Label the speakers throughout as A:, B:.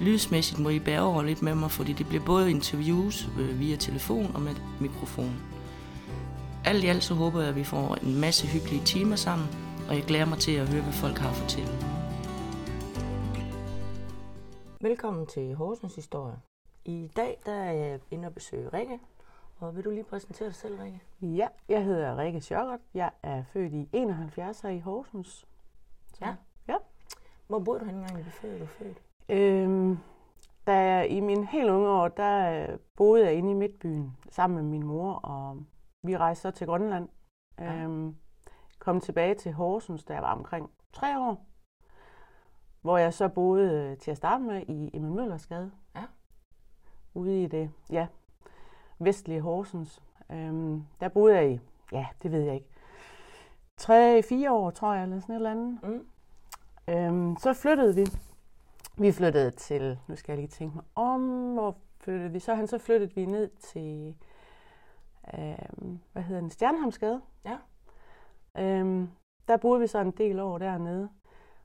A: Lydsmæssigt må I bære over lidt med mig, fordi det bliver både interviews øh, via telefon og med mikrofon. Alt i alt så håber jeg, at vi får en masse hyggelige timer sammen, og jeg glæder mig til at høre, hvad folk har at fortælle. Velkommen til Horsens Historie. I dag der er jeg inde og besøge Rikke, og vil du lige præsentere dig selv, Rikke?
B: Ja, jeg hedder Rikke Sjøgert. Jeg er født i 71 her i Horsens.
A: Så. Ja.
B: Ja.
A: Hvor boede du henne, engang du blev født? Du født?
B: Øhm, da jeg, i mine helt unge år, der øh, boede jeg inde i Midtbyen sammen med min mor, og vi rejste så til Grønland.
A: Ja.
B: Øhm, kom tilbage til Horsens, da jeg var omkring tre år. Hvor jeg så boede øh, til at starte med i Emil Møllers Gade.
A: Ja.
B: Ude i det, ja, vestlige Horsens. Øhm, der boede jeg i, ja, det ved jeg ikke, tre-fire år, tror jeg, eller sådan et eller andet.
A: Mm.
B: Øhm, så flyttede vi. Vi flyttede til, nu skal jeg lige tænke mig om, hvor flyttede vi så hen? Så flyttede vi ned til, øhm, hvad hedder den, Stjernhamsgade.
A: Ja.
B: Øhm, der boede vi så en del år dernede,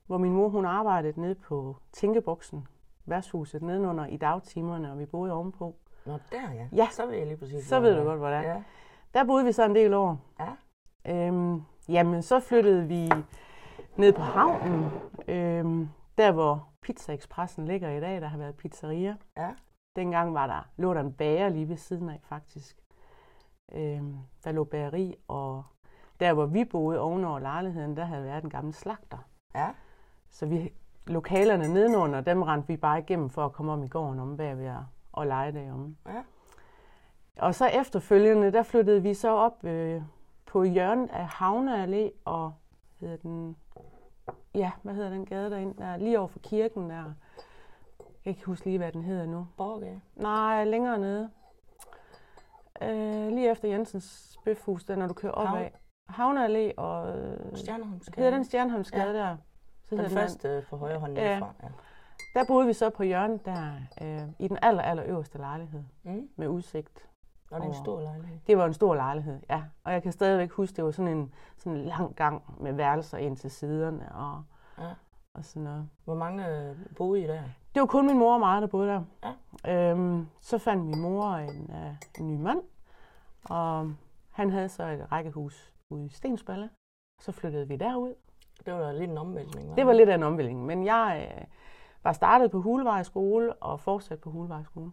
B: hvor min mor hun arbejdede nede på Tænkeboksen, værtshuset nedenunder i dagtimerne, og vi boede ovenpå.
A: Nå, der ja.
B: Ja.
A: Så ved jeg lige præcis,
B: Så ved du godt, hvor det er.
A: Ja.
B: Der boede vi så en del år.
A: Ja.
B: Øhm, jamen, så flyttede vi ned på havnen, øhm, der hvor Pizza Expressen ligger i dag, der har været pizzeria.
A: Ja.
B: Dengang var der, lå der en bager lige ved siden af, faktisk. Øhm, der lå bageri, og der hvor vi boede ovenover lejligheden, der havde været en gammel slagter.
A: Ja.
B: Så vi, lokalerne nedenunder, dem rendte vi bare igennem for at komme om i gården om bagved og, og lege derom.
A: Ja.
B: Og så efterfølgende, der flyttede vi så op øh, på hjørnet af Havne Allé og hedder den, ja, hvad hedder den gade derinde, der, lige over for kirken der. Jeg kan ikke huske lige, hvad den hedder nu.
A: Borgade.
B: Nej, længere nede. Øh, lige efter Jensens Bøfhus, der når du kører opad. Havne Allé og... Øh,
A: Stjerneholmsgade.
B: hedder den Stjernholmsgade
A: Ja.
B: der? Så
A: Den
B: hedder
A: første på højre hånd
B: Ja.
A: nedefra. Ja.
B: Der boede vi så på hjørnet der, øh, i den aller, aller øverste lejlighed
A: Mm.
B: med udsigt
A: Og det er en
B: Over.
A: stor lejlighed.
B: Det var en stor lejlighed, ja. Og jeg kan stadigvæk huske, det var sådan en, sådan en lang gang med værelser ind til siderne og,
A: Ja.
B: og sådan noget.
A: Hvor mange øh, boede I der?
B: Det var kun min mor og mig, der boede der.
A: Ja.
B: Øhm, så fandt min mor en, øh, en ny mand, og han havde så et rækkehus ude i Stensballe. Så flyttede vi derud.
A: Det var lidt en omvæltning, hva'?
B: Det var lidt af en omvæltning, men jeg øh, var startet på Hulevej skole og fortsat på Hulevej skole.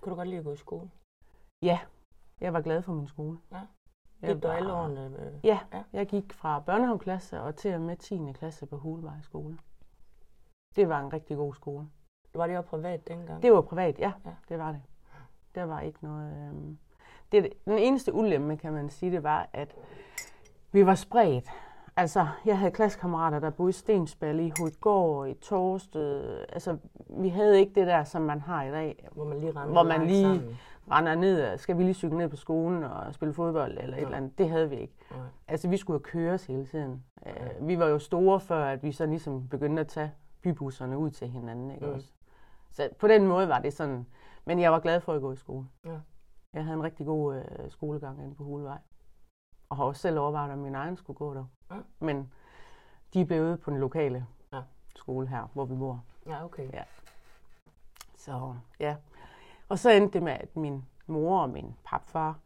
A: Kunne du godt lide at gå i skole?
B: Ja, jeg var glad for min skole.
A: Ja. Gik du alle årene? Øh,
B: Ja,
A: Ja.
B: jeg gik fra børnehaveklasse og til og med 10. klasse på Hulevej skole. Det var en rigtig god skole.
A: var det jo privat dengang?
B: Det var privat, ja,
A: Ja.
B: det var det. Der var ikke noget... Øhm... Det, den eneste ulempe, kan man sige, det var, at vi var spredt. Altså, jeg havde klassekammerater, der boede i Stensballe, i Hovedgård, i Torsted. Altså, vi havde ikke det der, som man har i dag,
A: Hvor man lige rendte
B: Hvor man lige-
A: sammen.
B: Render ned, og skal vi lige cykle ned på skolen og spille fodbold eller et
A: Nej.
B: eller andet. Det havde vi ikke.
A: Nej.
B: Altså, vi skulle jo køres hele tiden. Uh, vi var jo store, før at vi så ligesom begyndte at tage bybusserne ud til hinanden, ikke
A: Mm.
B: også? Så på den måde var det sådan. Men jeg var glad for at gå i skole.
A: Ja.
B: Jeg havde en rigtig god uh, skolegang inde på Hulevej. Og har også selv overvejet, om min egen skulle gå der.
A: Ja.
B: Men de blev ude på den lokale
A: Ja.
B: skole her, hvor vi bor.
A: Ja, okay.
B: Ja. Så ja. Og så endte det med, at min mor og min papfar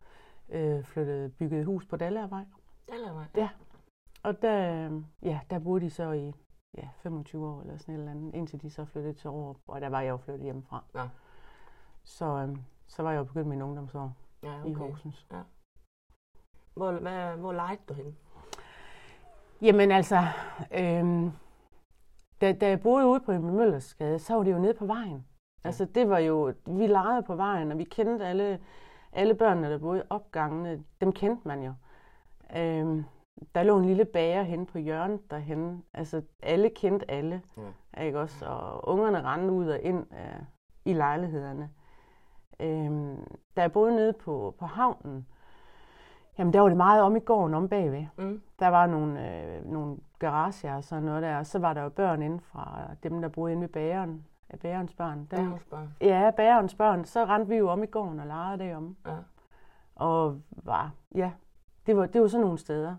B: øh, flyttede, byggede hus på Dallervej.
A: Mig.
B: Ja. Og der, ja, der boede de så i ja, 25 år eller sådan et eller andet, indtil de så flyttede til Aarup, og der var jeg jo flyttet hjemmefra.
A: Ja.
B: Så, øh, så var jeg jo begyndt min ungdomsår
A: Ja,
B: okay. i. Horsens.
A: Hvor, hvad, hvor legede du hen?
B: Jamen altså, øh, da, da jeg boede ude på Emil Møllers Gade, så var det jo nede på vejen. Altså det var jo, vi legede på vejen, og vi kendte alle, alle børnene, der boede i opgangene, dem kendte man jo. Øh, der lå en lille bager hen på hjørnet derhen. Altså alle kendte alle,
A: Ja.
B: ikke også? Og ungerne rendte ud og ind øh, i lejlighederne. Øhm, da jeg boede nede på, på havnen, jamen der var det meget om i gården om bagved.
A: Mm.
B: Der var nogle, øh, nogle garager og sådan noget der, og så var der jo børn inden fra dem, der boede inde ved bageren, af bagerens børn. Dem,
A: Bærens børn.
B: Ja, bagerens børn. Så rendte vi jo om i gården og legede derom.
A: Ja.
B: Og var, ja, det var, det var sådan nogle steder.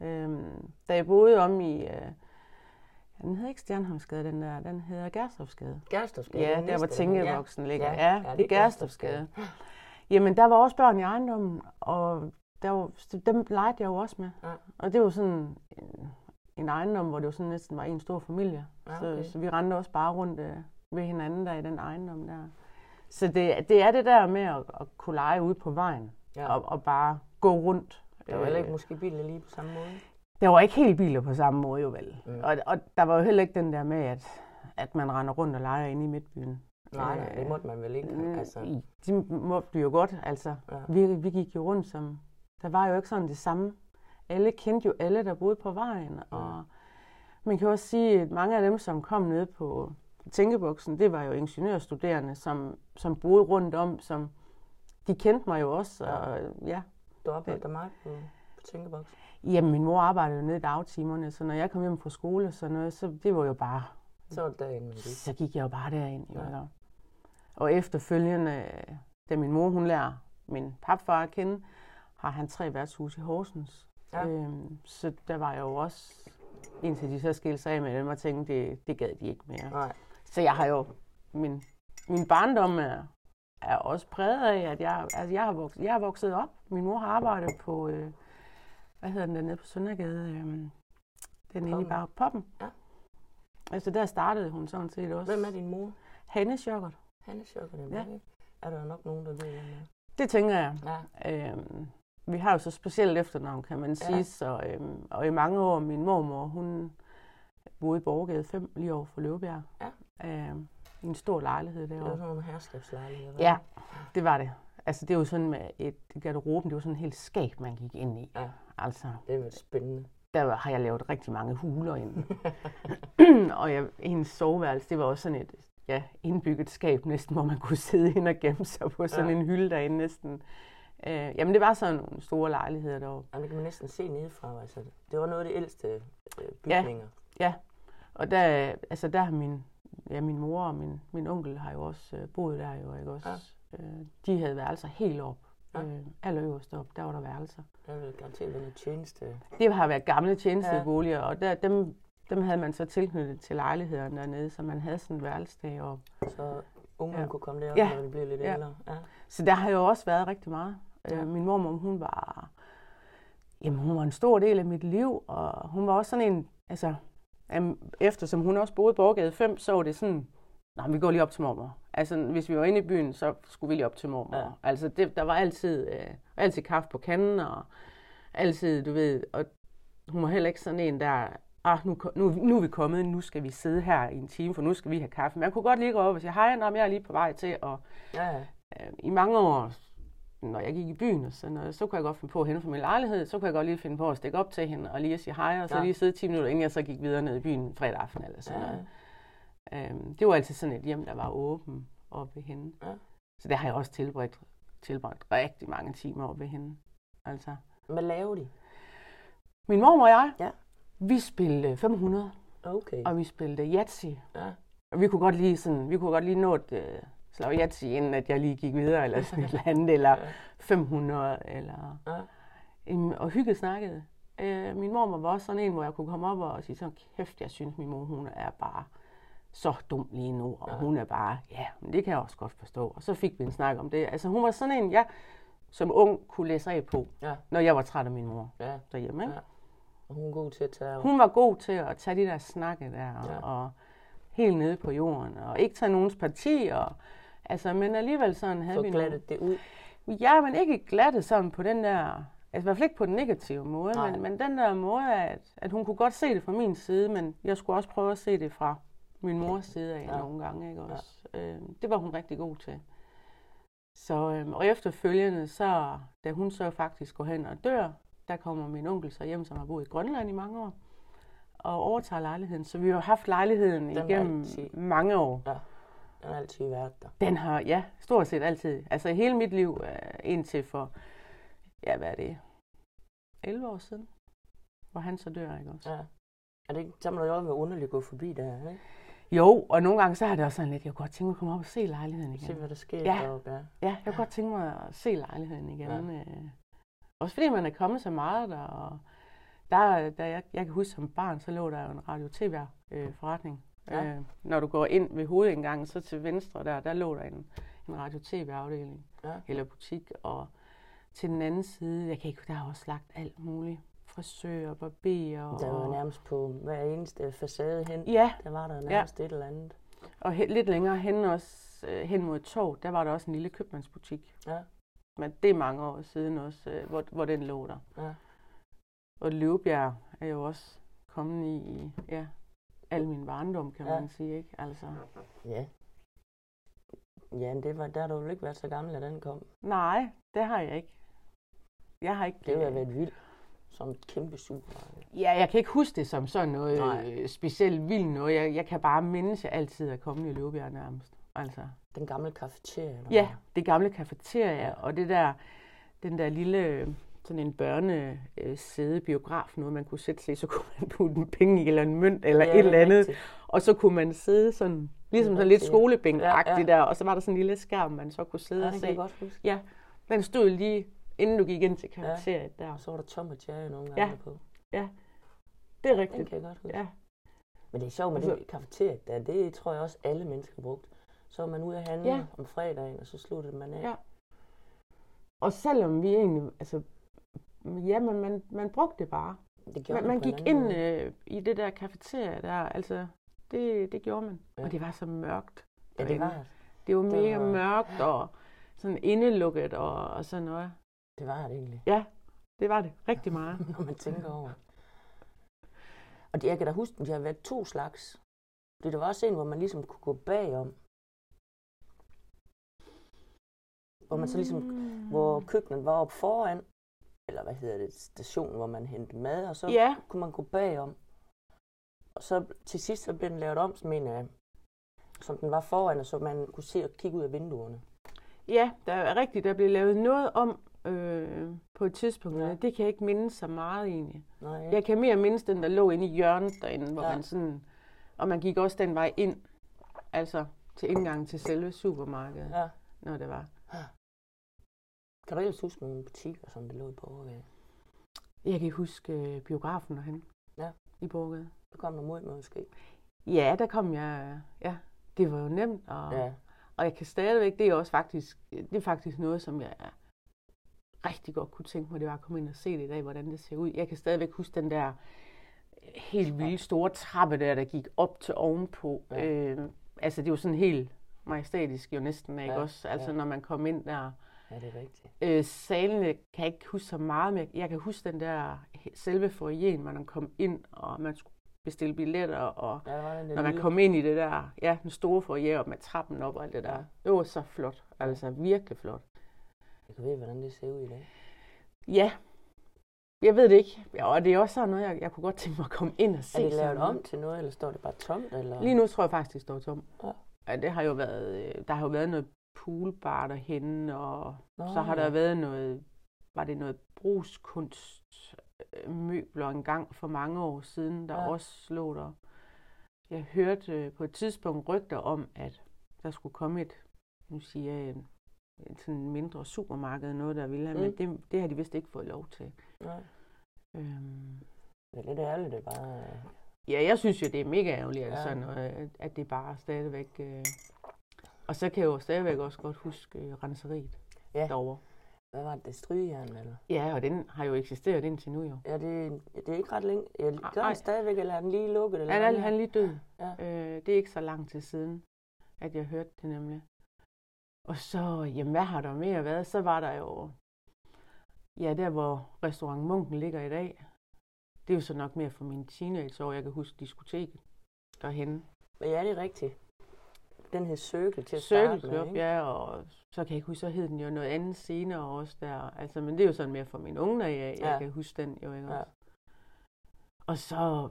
B: Øhm, da jeg boede om i, øh, ja, den hedder ikke Stjernholmsgade, den der, den hedder Gerstofsgade.
A: Gerstofsgade.
B: Ja,
A: den
B: der hvor
A: næste.
B: tænkeboksen ligger.
A: Ja,
B: Ja,
A: ja,
B: ja,
A: det
B: det
A: er
B: er Gerstofsgade. Jamen, der var også børn i ejendommen, og der var, dem legede jeg jo også med.
A: Ja.
B: Og det var sådan en, en ejendom, hvor det jo sådan næsten var en stor familie.
A: Ja,
B: så,
A: okay.
B: så vi rendte også bare rundt øh, ved hinanden der i den ejendom der. Så det, det er det der med at, at kunne lege ude på vejen,
A: Ja.
B: og, og bare gå rundt.
A: Der var heller ikke
B: Øh,
A: måske biler lige på samme måde.
B: der var ikke helt biler på samme måde jo vel.
A: Mm.
B: Og, og der var jo heller ikke den der med, at, at man render rundt og leger inde i midtbyen.
A: Nej, nej, det
B: Øh,
A: måtte man vel ikke.
B: Mm,
A: Altså,
B: De måtte jo godt, altså.
A: Ja.
B: Vi, vi gik jo rundt som... Der var jo ikke sådan det samme. Alle kendte jo alle, der boede på vejen. Og man kan også sige, at mange af dem, som kom ned på tænkeboksen, det var jo ingeniørstuderende, som, som boede rundt om, som de kendte mig jo også. Og, ja.
A: du arbejdede der meget på, på tænkeboks.
B: Jamen, min mor arbejdede jo nede i dagtimerne, så når jeg kom hjem fra skole, så noget, så det var jo bare
A: Så var det derinde,
B: så gik jeg jo bare derind. Jo,
A: Ja.
B: ja. Og efterfølgende, da min mor hun lærer min papfar at kende, har han tre værtshus i Horsens.
A: Ja.
B: Øhm, så der var jeg jo også, indtil de så skilte sig af med dem, og tænkte, det, det gad de ikke mere.
A: Nej.
B: Så jeg har jo, min, min barndom er, er også præget af, at jeg, altså jeg, har vokset, jeg har vokset op. Min mor har arbejdet på, øh, hvad hedder den der nede på Søndergade? Øh, den inde i
A: Poppen.
B: bare poppen.
A: Ja.
B: Altså der startede hun sådan set også.
A: Hvem er din mor?
B: Hanne Schockert.
A: Hanne Schokker, det
B: Ja.
A: ja. Er der nok nogen, der ved, hvem?
B: Det tænker jeg.
A: Ja.
B: Øhm, vi har jo så specielt efternavn, kan man sige.
A: Ja.
B: Så, øhm, og i mange år, min mormor, hun boede i Borgade 5, lige over for Løvebjerg.
A: Ja.
B: Øhm, I en stor lejlighed
A: Det var
B: derovre.
A: sådan nogle herskabslejligheder.
B: Ja, det var det. Altså, det var sådan med et garderoben, det var sådan en helt skab, man gik ind i.
A: Ja.
B: Altså,
A: Det vel spændende.
B: der har jeg lavet rigtig mange huler ind. og jeg, hendes soveværelse, det var også sådan et ja, indbygget skab næsten, hvor man kunne sidde ind og gemme sig på sådan
A: Ja.
B: en hylde derinde næsten. Øh, jamen, det var sådan nogle store lejligheder deroppe.
A: Jamen, det kan man næsten se nedefra. Altså, det var noget af de ældste øh, bygninger.
B: Og der, altså der har min, ja, min mor og min, min onkel har jo også øh, boet der jo, ikke også? Ja. Øh, de havde værelser helt op.
A: Ja.
B: Ja. Øh, allerøverst op, der var der værelser.
A: Der vil garanteret være noget tjeneste.
B: Det har været gamle tjenesteboliger, ja. og der, dem, dem havde man så tilknyttet til lejlighederne dernede, så man havde sådan en værelse deroppe.
A: Så ungen
B: Ja.
A: kunne komme derop,
B: Ja.
A: når de blev lidt
B: Ja.
A: ældre. Ja.
B: Så der har jo også været rigtig meget.
A: Ja.
B: Øh, min mormor, hun var, jamen, hun var en stor del af mit liv, og hun var også sådan en, altså, eftersom hun også boede i Borgade 5, så var det sådan, nej, vi går lige op til mormor. Altså, hvis vi var inde i byen, så skulle vi lige op til mormor.
A: Ja.
B: Altså, det, der var altid, øh, altid kaffe på kanden, og altid, du ved, og hun var heller ikke sådan en, der, ah, nu, nu, nu er vi kommet, nu skal vi sidde her i en time, for nu skal vi have kaffe. Men jeg kunne godt lige gå op og sige, hej, men jeg er lige på vej til
A: Ja, ja.
B: øh, i mange år, når jeg gik i byen og sådan noget, så kunne jeg godt finde på at hente fra min lejlighed, så kunne jeg godt lige finde på at stikke op til hende og lige at sige hej, og så
A: Ja.
B: lige sidde 10 minutter, inden jeg så gik videre ned i byen fredag aften eller sådan
A: Ja.
B: noget. Øhm, det var altid sådan et hjem, der var åben oppe ved hende.
A: Ja.
B: Så det har jeg også tilbragt, tilbragt rigtig mange timer oppe ved hende. Altså,
A: Hvad laver de?
B: min mor og jeg,
A: Ja.
B: vi spillede 500,
A: Okay.
B: og vi spillede Yahtzee.
A: Ja.
B: Og vi kunne godt lige sådan, vi kunne godt lige nå et uh, slag Yahtzee, inden at jeg lige gik videre, eller sådan et eller andet, eller
A: Ja.
B: 500, eller...
A: Ja.
B: Øhm, og hygget snakkede. Øh, min mor var også sådan en, hvor jeg kunne komme op og sige sådan, kæft, jeg synes, min mor, hun er bare så dum lige nu, og
A: Ja.
B: hun er bare, ja, men det kan jeg også godt forstå. Og så fik vi en snak om det. Altså, hun var sådan en, jeg som ung kunne læse af på,
A: Ja.
B: når jeg var træt af min mor
A: Ja.
B: derhjemme. Ikke?
A: Ja. Og hun er god til at tage...
B: Hun var god til at tage de der snakke der,
A: ja.
B: og helt nede på jorden, og ikke tage nogens parti, og, altså, men alligevel sådan havde
A: få
B: vi
A: glattet det ud.
B: Ja, men ikke glattet sådan på den der, altså i hvert fald ikke på den negative måde,
A: Nej.
B: men, men den der måde, at, at hun kunne godt se det fra min side, men jeg skulle også prøve at se det fra min mors side af
A: Ja.
B: nogle gange, ikke også? Ja. Øh, det var hun rigtig god til. Så, øh, og efterfølgende, så, da hun så faktisk går hen og dør, der kommer min onkel så hjem, som har boet i Grønland i mange år, og overtager lejligheden. Så vi har haft lejligheden
A: Den
B: igennem
A: altid-
B: mange år.
A: Ja. Den har altid været der.
B: Den har, ja, stort set altid. Altså hele mit liv, øh, indtil for, ja, hvad er det, 11 år siden, hvor han så dør, ikke også?
A: Ja. Er det ikke, så må det jo være underligt at gå forbi der, ikke?
B: Jo, og nogle gange så har det også sådan lidt, jeg kunne godt tænke mig at komme op og se lejligheden igen.
A: Se, hvad der sker
B: Ja.
A: deroppe, ja.
B: Ja, jeg kunne godt tænke mig at se lejligheden igen.
A: Ja.
B: Ja. Også fordi man er kommet så meget der, og der, der jeg, jeg kan huske som barn, så lå der jo en radio-tv-forretning.
A: Ja.
B: Øh, når du går ind ved hovedindgangen, så til venstre der, der lå der en, en radio-tv-afdeling,
A: Ja.
B: eller butik, og til den anden side, jeg kan ikke, der er også lagt alt muligt. Frisører, barberer,
A: Der var nærmest på hver eneste facade hen.
B: ja,
A: Der var der nærmest et eller andet.
B: og he, lidt længere hen også, øh, hen mod torv, der var der også en lille købmandsbutik.
A: Ja.
B: Men det er mange år siden også, øh, hvor, hvor den lå der.
A: Ja.
B: Og Løvbjerg er jo også kommet i ja, al min barndom, kan
A: Ja.
B: man sige, ikke? Altså,
A: Ja. Ja, men det var, der har du vel ikke været så gammel, at den kom.
B: nej, det har jeg ikke. Jeg har ikke...
A: Det har
B: øh,
A: været vildt. Som et kæmpe supermarked.
B: Ja, jeg kan ikke huske det som sådan noget
A: Nej.
B: øh, specielt vildt noget. Jeg, jeg kan bare mindes, at jeg altid er kommet i Løvbjerg nærmest. Altså,
A: Den gamle kafeteria.
B: ja, det gamle kafeteria, og det der, den der lille, øh, sådan en børne øh, biograf, noget man kunne sætte sig i, så kunne man putte en penge i, eller en mønt, eller
A: Ja,
B: et
A: er
B: eller andet.
A: rigtigt.
B: Og så kunne man sidde sådan, ligesom sådan lidt
A: rigtigt, ja. Ja, ja.
B: der, og så var der sådan en lille skærm, man så kunne sidde
A: Ja,
B: og
A: kan jeg
B: se.
A: godt huske.
B: Ja, den stod lige, inden du gik ind til kafeteriet der.
A: Og så var der Tom og Jerry nogle
B: Ja.
A: gange på.
B: Det er
A: Den
B: rigtigt.
A: kan jeg godt huske.
B: Ja.
A: Men det er sjovt med
B: Altså-
A: det kafeteria der. Det tror jeg også alle mennesker brugt. Så var man ude at handle
B: Ja.
A: om fredagen, og så sluttede man af.
B: Ja. Og selvom vi egentlig, altså, ja, men man, man brugte det bare.
A: Det gjorde
B: Man, man gik ind øh, i det der kafeteria der, altså, det, det gjorde man.
A: Ja.
B: Og det var så mørkt.
A: Ja, det var det.
B: Det var
A: det
B: mega
A: var-
B: mørkt og sådan indelukket og, og sådan noget.
A: Det var det egentlig,
B: Ja, det var det. Rigtig meget.
A: når man tænker over. Og det, jeg kan da huske, at de har været to slags. Det der var også en, hvor man ligesom kunne gå bagom. Hvor man så ligesom,
B: Mm.
A: hvor køkkenet var op foran, eller hvad hedder det, stationen, hvor man hentede mad, og så
B: Ja,
A: kunne man gå bagom. Og så til sidst så blev den lavet om, som en af, som den var foran, og så man kunne se og kigge ud af vinduerne.
B: ja, der er rigtigt. Der blev lavet noget om øh, på et tidspunkt.
A: Ja.
B: Ja. Det kan jeg ikke mindes så meget egentlig.
A: Nej,
B: Jeg kan mere mindes den, der lå inde i hjørnet derinde, hvor
A: Ja.
B: ja. man sådan... Og man gik også den vej ind, altså til indgangen til selve supermarkedet, ja.
A: ja.
B: når det var.
A: Kan du ellers huske nogle butikker, som det lå i Borgergade?
B: Jeg kan huske øh, biografen derhen
A: Ja.
B: i Borgade.
A: Der kom der mod måske.
B: Ja, der kom jeg... Ja, det var jo nemt, og,
A: Ja.
B: og jeg kan stadigvæk... Det er også faktisk, det er faktisk noget, som jeg rigtig godt kunne tænke mig, det var at komme ind og se det i dag, hvordan det ser ud. Jeg kan stadigvæk huske den der helt vildt store trappe der, der gik op til ovenpå.
A: Ja.
B: Øh, altså, det er jo sådan helt majestætisk jo næsten, ikke
A: Ja,
B: også? Altså,
A: ja.
B: når man kom ind der.
A: Ja, det er rigtigt.
B: Øh, salene kan jeg ikke huske så meget, men jeg kan huske den der selve foyeren, hvor man kom ind, og man skulle bestille billetter, og
A: Ja,
B: når man
A: lille-
B: kom ind i det der, ja, den store foyer op med trappen op og alt det der. Det var så flot, altså virkelig flot.
A: Jeg kan vide, hvordan det ser ud i dag.
B: Ja, jeg ved det ikke. Ja, og det er også sådan noget, jeg, jeg kunne godt tænke mig at komme ind og se.
A: Er det lavet om til noget, eller står det bare tomt? Eller?
B: Lige nu tror jeg faktisk, det står tom.
A: Ja.
B: Ja, det har jo været, øh, der har jo været noget poolbar derhenne, og
A: Nå,
B: så har der været noget, var det noget brugskunst møbler en gang for mange år siden, der
A: Ja.
B: også lå der. Jeg hørte øh, på et tidspunkt rygter om, at der skulle komme et, nu siger jeg, en, et sådan mindre supermarked, noget der ville have, mm. Men det, det har de vist ikke fået lov til.
A: Nej.
B: Øhm,
A: Det er lidt ærgerligt, det er bare...
B: Ja, jeg synes jo, det er mega ærgerligt,
A: Ja.
B: altså, at- at det bare stadigvæk... Øh... Og så kan jeg jo stadigvæk også godt huske øh, renseriet
A: Ja.
B: derovre.
A: Hvad var det? det strygejern, eller?
B: Ja, og den har jo eksisteret indtil nu jo.
A: Ja, det, det er ikke ret længe. Jeg gør den stadigvæk, eller er den lige lukket? Eller
B: Han
A: hvad
B: er, han lige død.
A: Ja.
B: Øh, det er ikke så lang tid siden, at jeg hørte det nemlig. Og så, jamen hvad har der mere været? Så var der jo, ja, der hvor restaurant Munken ligger i dag. Det er jo så nok mere for mine teenageår. Jeg kan huske diskoteket derhenne.
A: Men ja, det er rigtigt. Den hed Circle til at
B: Circle
A: starte med,
B: Club,
A: ikke?
B: ja, og så kan jeg ikke huske, så hed den jo noget andet senere også der. Altså, men det er jo sådan mere for mine unge, jeg, jeg
A: Ja.
B: kan huske den jo, ikke
A: Ja.
B: også? Og så,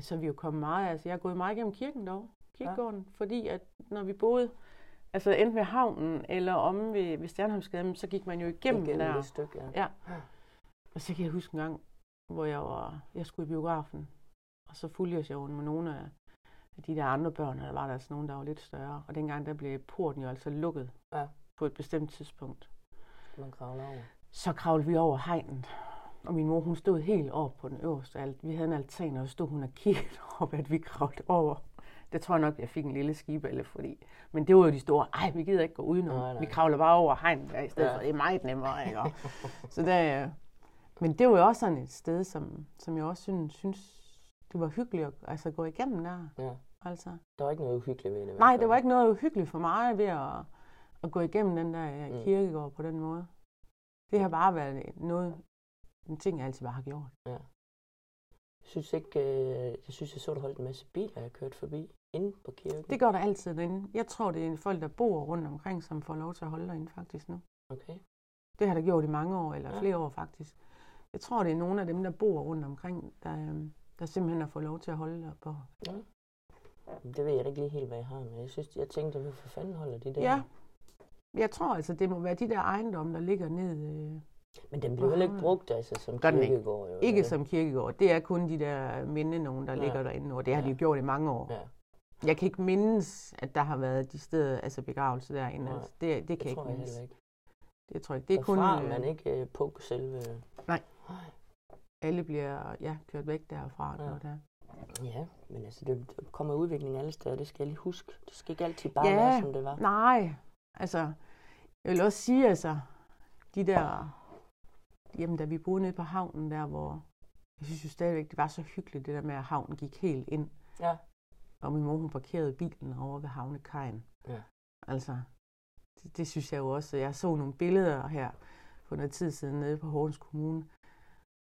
B: så er vi jo kommet meget, altså jeg er gået meget gennem kirken dog. kirkegården, ja. fordi at når vi boede, altså enten ved havnen eller om ved, ved Stjernholmsgaden, så gik man jo igennem,
A: Igennem
B: der.
A: det stykke, ja.
B: Ja. Og så kan jeg huske en gang, hvor jeg var, jeg skulle i biografen, og så fulgte jeg med nogle af af de der andre børn, der var der altså nogen, der var lidt større. Og dengang, der blev porten jo altså lukket
A: Ja.
B: på et bestemt tidspunkt.
A: Man kravler over.
B: Så kravlede vi over hegnet, og min mor, hun stod helt oppe på den øverste alt. Vi havde en altan, og stod hun og kiggede op, at vi kravlede over. Det tror jeg nok, jeg fik en lille skibelle, fordi... Men det var jo de store, ej, vi gider ikke gå udenom.
A: Nej, nej.
B: Vi kravler bare over hegnet der, i stedet
A: Ja.
B: for, det er meget nemmere, ikke? Så der, men det var jo også sådan et sted, som, som jeg også synes, synes det var hyggeligt at altså, gå igennem der.
A: Ja.
B: Altså.
A: Der var ikke noget uhyggeligt ved det.
B: Nej, det var ikke noget uhyggeligt for mig ved at, at gå igennem den der
A: Mm.
B: mm. kirkegård på den måde. Det har bare været noget, en ting, jeg altid bare har gjort.
A: Jeg synes ikke, øh, jeg synes, jeg så, du holdt en masse biler, jeg kørte forbi inde på kirken.
B: Det gør der altid derinde. Jeg tror, det er folk, der bor rundt omkring, som får lov til at holde derinde faktisk nu.
A: Okay.
B: Det har der gjort i mange år, eller
A: Ja.
B: ja. flere år faktisk. Jeg tror, det er nogle af dem, der bor rundt omkring, der, øhm, der simpelthen har fået lov til at holde der på.
A: Det ved jeg ikke lige helt, hvad jeg har, men jeg synes, jeg tænkte, hvorfor fanden holder de der?
B: Ja. Jeg tror altså, det må være de der ejendomme, der ligger ned. Øh,
A: Men den bliver heller ikke brugt altså, som
B: Gør
A: kirkegård. Jo,
B: ikke som kirkegård. Det er kun de der minde nogen, der
A: Ja.
B: ligger derinde og det har de jo gjort i mange år.
A: Ja,
B: Jeg kan ikke mindes, at der har været de steder, altså begravelse derinde.
A: Nej,
B: Altså, det, det kan
A: det
B: jeg
A: tror
B: ikke
A: jeg
B: mindes.
A: heller ikke.
B: Det tror jeg ikke. Det er kun, øh,
A: man ikke øh, på selve...
B: Nej. alle bliver ja, kørt væk derfra.
A: Ja.
B: Ja. Der.
A: Ja, men altså, det kommer udvikling alle steder, det skal jeg lige huske. Det skal ikke altid bare
B: Ja.
A: være, som det var.
B: Nej, altså, jeg vil også sige, altså, de der, jamen da vi boede nede på havnen der, hvor, jeg synes jo stadigvæk, det var så hyggeligt, det der med, at havnen gik helt ind,
A: Ja.
B: og min mor, hun parkerede bilen over ved havnekajen.
A: Ja.
B: Altså, det, det synes jeg jo også. Jeg så nogle billeder her for noget tid siden nede på Horsens Kommune,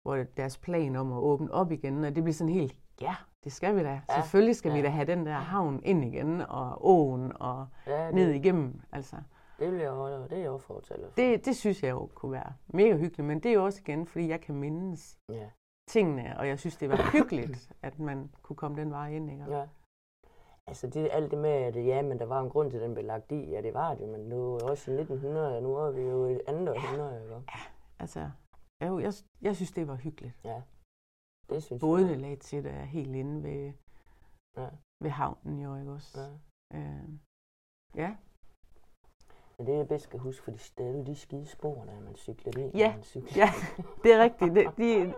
B: hvor deres plan om at åbne op igen, og det blev sådan helt, ja, det skal vi da.
A: Ja.
B: Ja. Selvfølgelig skal
A: Ja.
B: ja. vi da have den der havn ind igen, og åen, og
A: Ja, det,
B: ned igennem. Altså,
A: det vil jeg holde, det er jeg fortæller for.
B: det, det synes jeg jo kunne være mega hyggeligt, men det er jo også igen, fordi jeg kan mindes
A: Ja.
B: tingene, og jeg synes, det var hyggeligt, at man kunne komme den vej ind. Ikke?
A: ja. Altså, det, alt det med, at ja, men der var en grund til, at den blev lagt i. Ja, det var det, men nu er også i 1900, og nu er vi jo i et andet århundrede, ikke?
B: Altså, jeg, jeg, jeg synes, det var hyggeligt.
A: Ja, det synes
B: Bådene
A: jeg.
B: til der helt inde ved,
A: Ja.
B: ved havnen jo, ikke også?
A: Ja.
B: Øh, ja.
A: Men det, jeg bedst skal huske, for det er jo de skide spor, når man cykler ind.
B: Ja.
A: Man cykler.
B: ja, det er rigtigt. Det, de,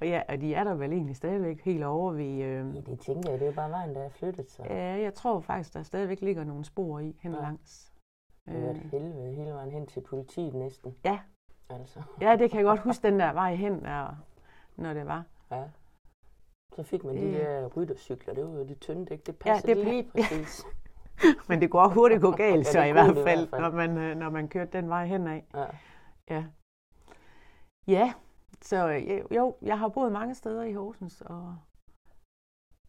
B: og, ja, og de er der vel egentlig stadigvæk helt over ved... Øh,
A: Ja, det tænker jeg, det er jo bare vejen, der er flyttet sig.
B: ja, jeg tror faktisk, der stadigvæk ligger nogle spor i hen
A: Ja.
B: langs.
A: Det var et
B: Øh,
A: helvede hele vejen hen til politiet næsten.
B: Ja.
A: Altså,
B: ja, det kan jeg godt huske, den der vej hen, der, når det var.
A: Ja. Så fik man de
B: Det-
A: der ryttercykler, det var jo de tynde dæk, det passede
B: det
A: ja,
B: pa-
A: lige præcis.
B: Men det går hurtigt gå galt,
A: Ja,
B: så
A: det
B: i
A: kunne
B: hvert
A: det i
B: fald,
A: hvert fald.
B: når man, øh, når man kørte den vej henad.
A: Ja.
B: Ja. Ja, så øh, jo, jeg har boet mange steder i Horsens, og,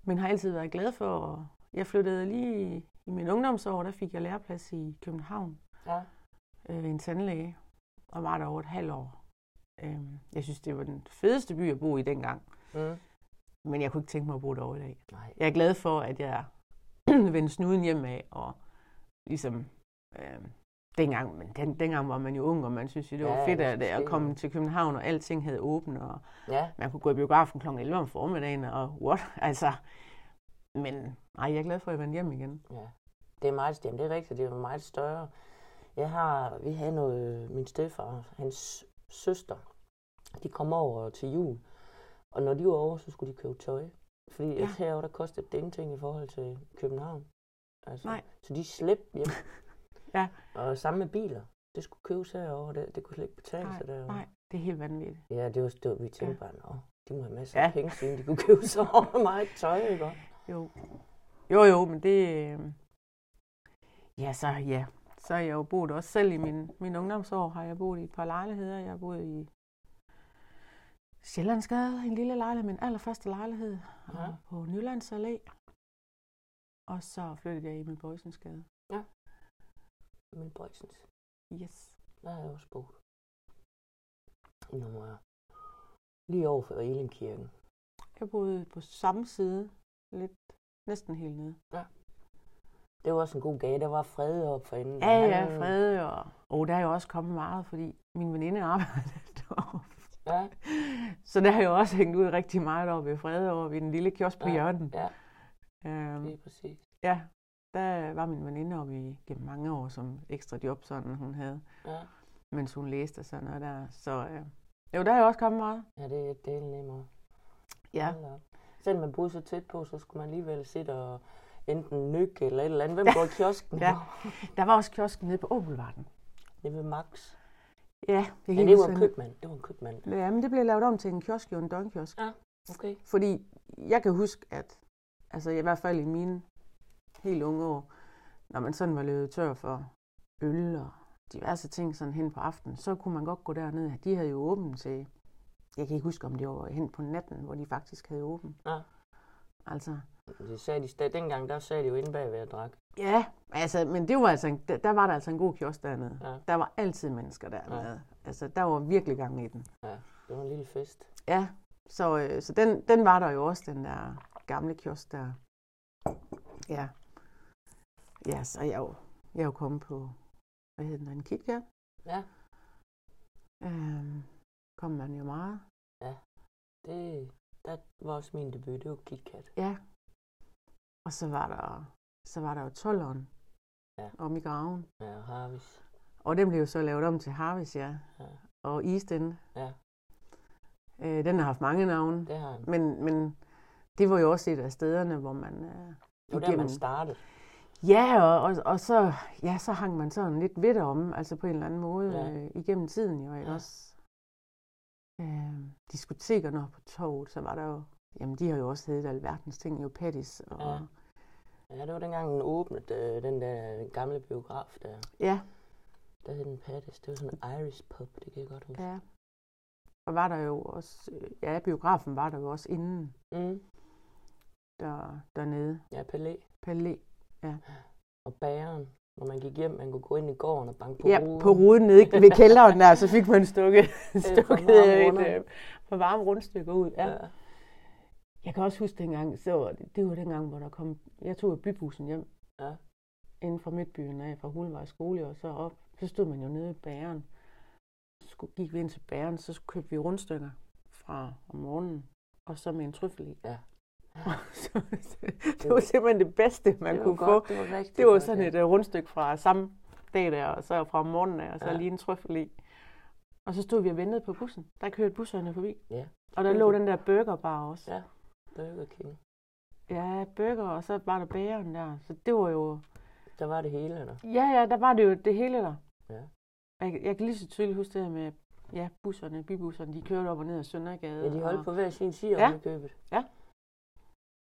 B: men har altid været glad for, jeg flyttede lige i min ungdomsår, der fik jeg læreplads i København
A: ja.
B: øh, ved en tandlæge, og var der over et halvt år. Øhm, jeg synes, det var den fedeste by at bo i dengang,
A: Mm.
B: men jeg kunne ikke tænke mig at bo derovre i dag.
A: Nej.
B: Jeg er glad for, at jeg vendte snuden hjem af, og ligesom, øh, dengang, men den, dengang var man jo ung, og man synes jo, det var
A: Ja,
B: fedt at, at komme til København, og alting havde åbent, og
A: Ja,
B: man kunne gå i biografen kl. 11 om formiddagen, og what, altså, men nej, jeg er glad for, at jeg vendte hjem igen.
A: ja. Det er meget, jamen, det er rigtigt, det er meget større. Jeg har, vi havde noget, min stedfar, hans søster, de kom over til jul, og når de var over, så skulle de købe tøj. Fordi ja.
B: Ja.
A: herovre, der kostede det ingenting i forhold til København. Altså,
B: Nej.
A: Så de slæbte hjem.
B: Ja.
A: Og samme med biler. Det skulle købes herovre, det, det kunne slet ikke betale sig derovre.
B: nej, det er helt vanvittigt.
A: Ja, det var, det vi tænkte
B: Ja.
A: bare, nå, de må have masser
B: Ja.
A: af penge, siden de kunne købe så meget tøj, ikke?
B: Jo, jo, jo men det, øh, ja, så ja, så har jeg jo boet også selv i min, min ungdomsår, har jeg boet i et par lejligheder. Jeg har boet i Sjællandsgade, en lille lejlighed, min allerførste lejlighed,
A: Ja.
B: og på Nylands Allé. Og så flyttede jeg i min Bøjsensgade.
A: Men Brøjsens,
B: Yes.
A: der har jeg også boet. Nummer lige over for Elinkirken.
B: Jeg boede på samme side, lidt næsten helt nede.
A: Det var også en god gave. Der var fred op for enden.
B: Ja, ja, fred. Og, og der er jo også kommet meget, fordi min veninde arbejdede deroppe. Ja. Så der har jeg jo også hængt ud rigtig meget over ved Frede, over ved den lille kiosk på ja. hjørnet. Ja,
A: øhm, det er præcis.
B: Ja, der var min veninde oppe i gennem mange år som ekstra job, sådan hun havde. Ja. Mens hun læste og sådan noget der. Så øh, jo, der er jo også kommet meget.
A: Ja, det er del nemmere. Ja. Selvom man boede så tæt på, så skulle man alligevel sidde og enten nykke eller et eller andet. Hvem går i kiosken?
B: ja, der var også kiosken nede på Åbelvarden.
A: Nede ved Max.
B: Ja,
A: det, ja, det var en købmand. Det var en købmand.
B: Ja, men det blev lavet om til en kiosk, jo en døgnkiosk.
A: Ja, okay.
B: Fordi jeg kan huske, at altså i hvert fald i mine helt unge år, når man sådan var løbet tør for øl og diverse ting sådan hen på aftenen, så kunne man godt gå derned. De havde jo åbent til, jeg kan ikke huske, om det var hen på natten, hvor de faktisk havde åbent. Ja. Altså.
A: Det sagde de, dengang, der sagde de jo inde bag ved at drikke.
B: Ja, altså, men det var altså, der, der var der altså en god kiosk dernede. Ja. Der var altid mennesker dernede. Ja. Altså, der var virkelig gang i den.
A: Ja, det var en lille fest.
B: Ja, så, øh, så den, den var der jo også, den der gamle kiosk der. Ja. Ja, så jeg jo, jeg er jo kommet på, hvad hedder den, en KitKat.
A: Ja.
B: Øhm, kom man jo meget.
A: Ja, det, der var også min debut, det var KitKat.
B: Ja. Og så var der, så var der jo 12'eren. Ja. Om i graven.
A: Ja, Harvis.
B: Og den blev jo så lavet om til Harvis, ja. ja. Og East End. Ja. Øh, den har haft mange navne.
A: Det har den.
B: Men, men det var jo også et af stederne, hvor man... Øh,
A: det var der, man startede.
B: Ja, og, og, og så, ja, så hang man sådan lidt ved om, altså på en eller anden måde, ja. øh, igennem tiden jo, ikke ja. også? Øh, diskotekerne på toget, så var der jo, jamen de har jo også heddet alverdens ting, jo Pattis og...
A: Ja. ja, det var dengang den åbnede, øh, den der gamle biograf der.
B: Ja.
A: Der hed den Pattis, det var sådan en Irish pub, det kan jeg godt huske.
B: Ja. Og var der jo også, øh, ja, biografen var der jo også inden. Mm. Der, dernede.
A: Ja, Palæ.
B: Palæ, ja.
A: Og bageren, når man gik hjem, man kunne gå ind i gården og banke på
B: ja,
A: ruden.
B: på ruden nede ved kælderen der, så fik man stukket, stukket et øh, for varme rundstykker ud. Ja. ja. Jeg kan også huske dengang, så det var dengang, hvor der kom, jeg tog bybussen hjem. Ja. Inden fra Midtbyen af, fra Hulvej skole og så op. Så stod man jo nede i bageren så gik vi ind til bæren, så købte vi rundstykker fra om morgenen, og så med en trøffel i. Ja. så, det var simpelthen det bedste, man det kunne godt, få. Det var, det var sådan godt, ja. et uh, rundstykke fra samme dag der, og så fra morgenen af, og så ja. lige en trøffel i. Og så stod vi og ventede på bussen. Der kørte busserne forbi. Ja. Og der lå den der burgerbar også.
A: Ja, Burger King.
B: Ja, burger, og så var der bæren der. Så det var jo...
A: Der var det hele, eller?
B: Ja, ja, der var det jo det hele der. Ja. Jeg, jeg kan lige så tydeligt huske det her med ja, busserne, bybusserne, de kørte op og ned ad Søndergade.
A: Ja, de holdt og... på hver sin side ja. købet.
B: Ja.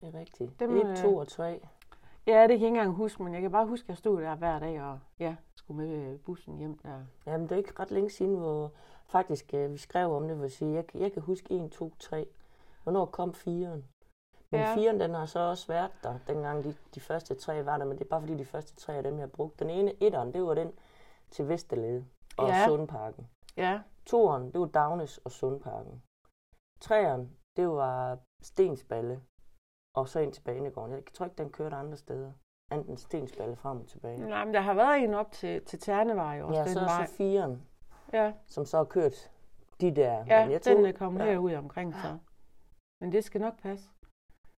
A: Det er rigtigt. Dem, 1, 2 og 3.
B: Ja, det kan jeg ikke engang huske, men jeg kan bare huske, at jeg stod der hver dag og ja, skulle med bussen hjem der.
A: Jamen, det er ikke ret længe siden, hvor faktisk uh, vi skrev om det, hvor jeg, jeg kan huske 1, 2, 3. Hvornår kom 4'eren? Men ja. 4'eren, den har så også været der, dengang de, de første tre var der, men det er bare fordi de første tre af dem, jeg har brugt. Den ene, etteren, det var den til Vesterlede og ja. Sundparken.
B: Ja.
A: Toren, det var Dagnes og Sundparken. Træeren, det var Stensballe og så ind til banegården. Jeg tror ikke, den kørte andre steder. Enten Stensballe frem og tilbage.
B: Nej, men der har været en op til, til Ternevej også.
A: Ja, så er så firen,
B: ja.
A: som så har kørt de der.
B: Ja, men jeg den er kommet ja. herud omkring så. Men det skal nok passe.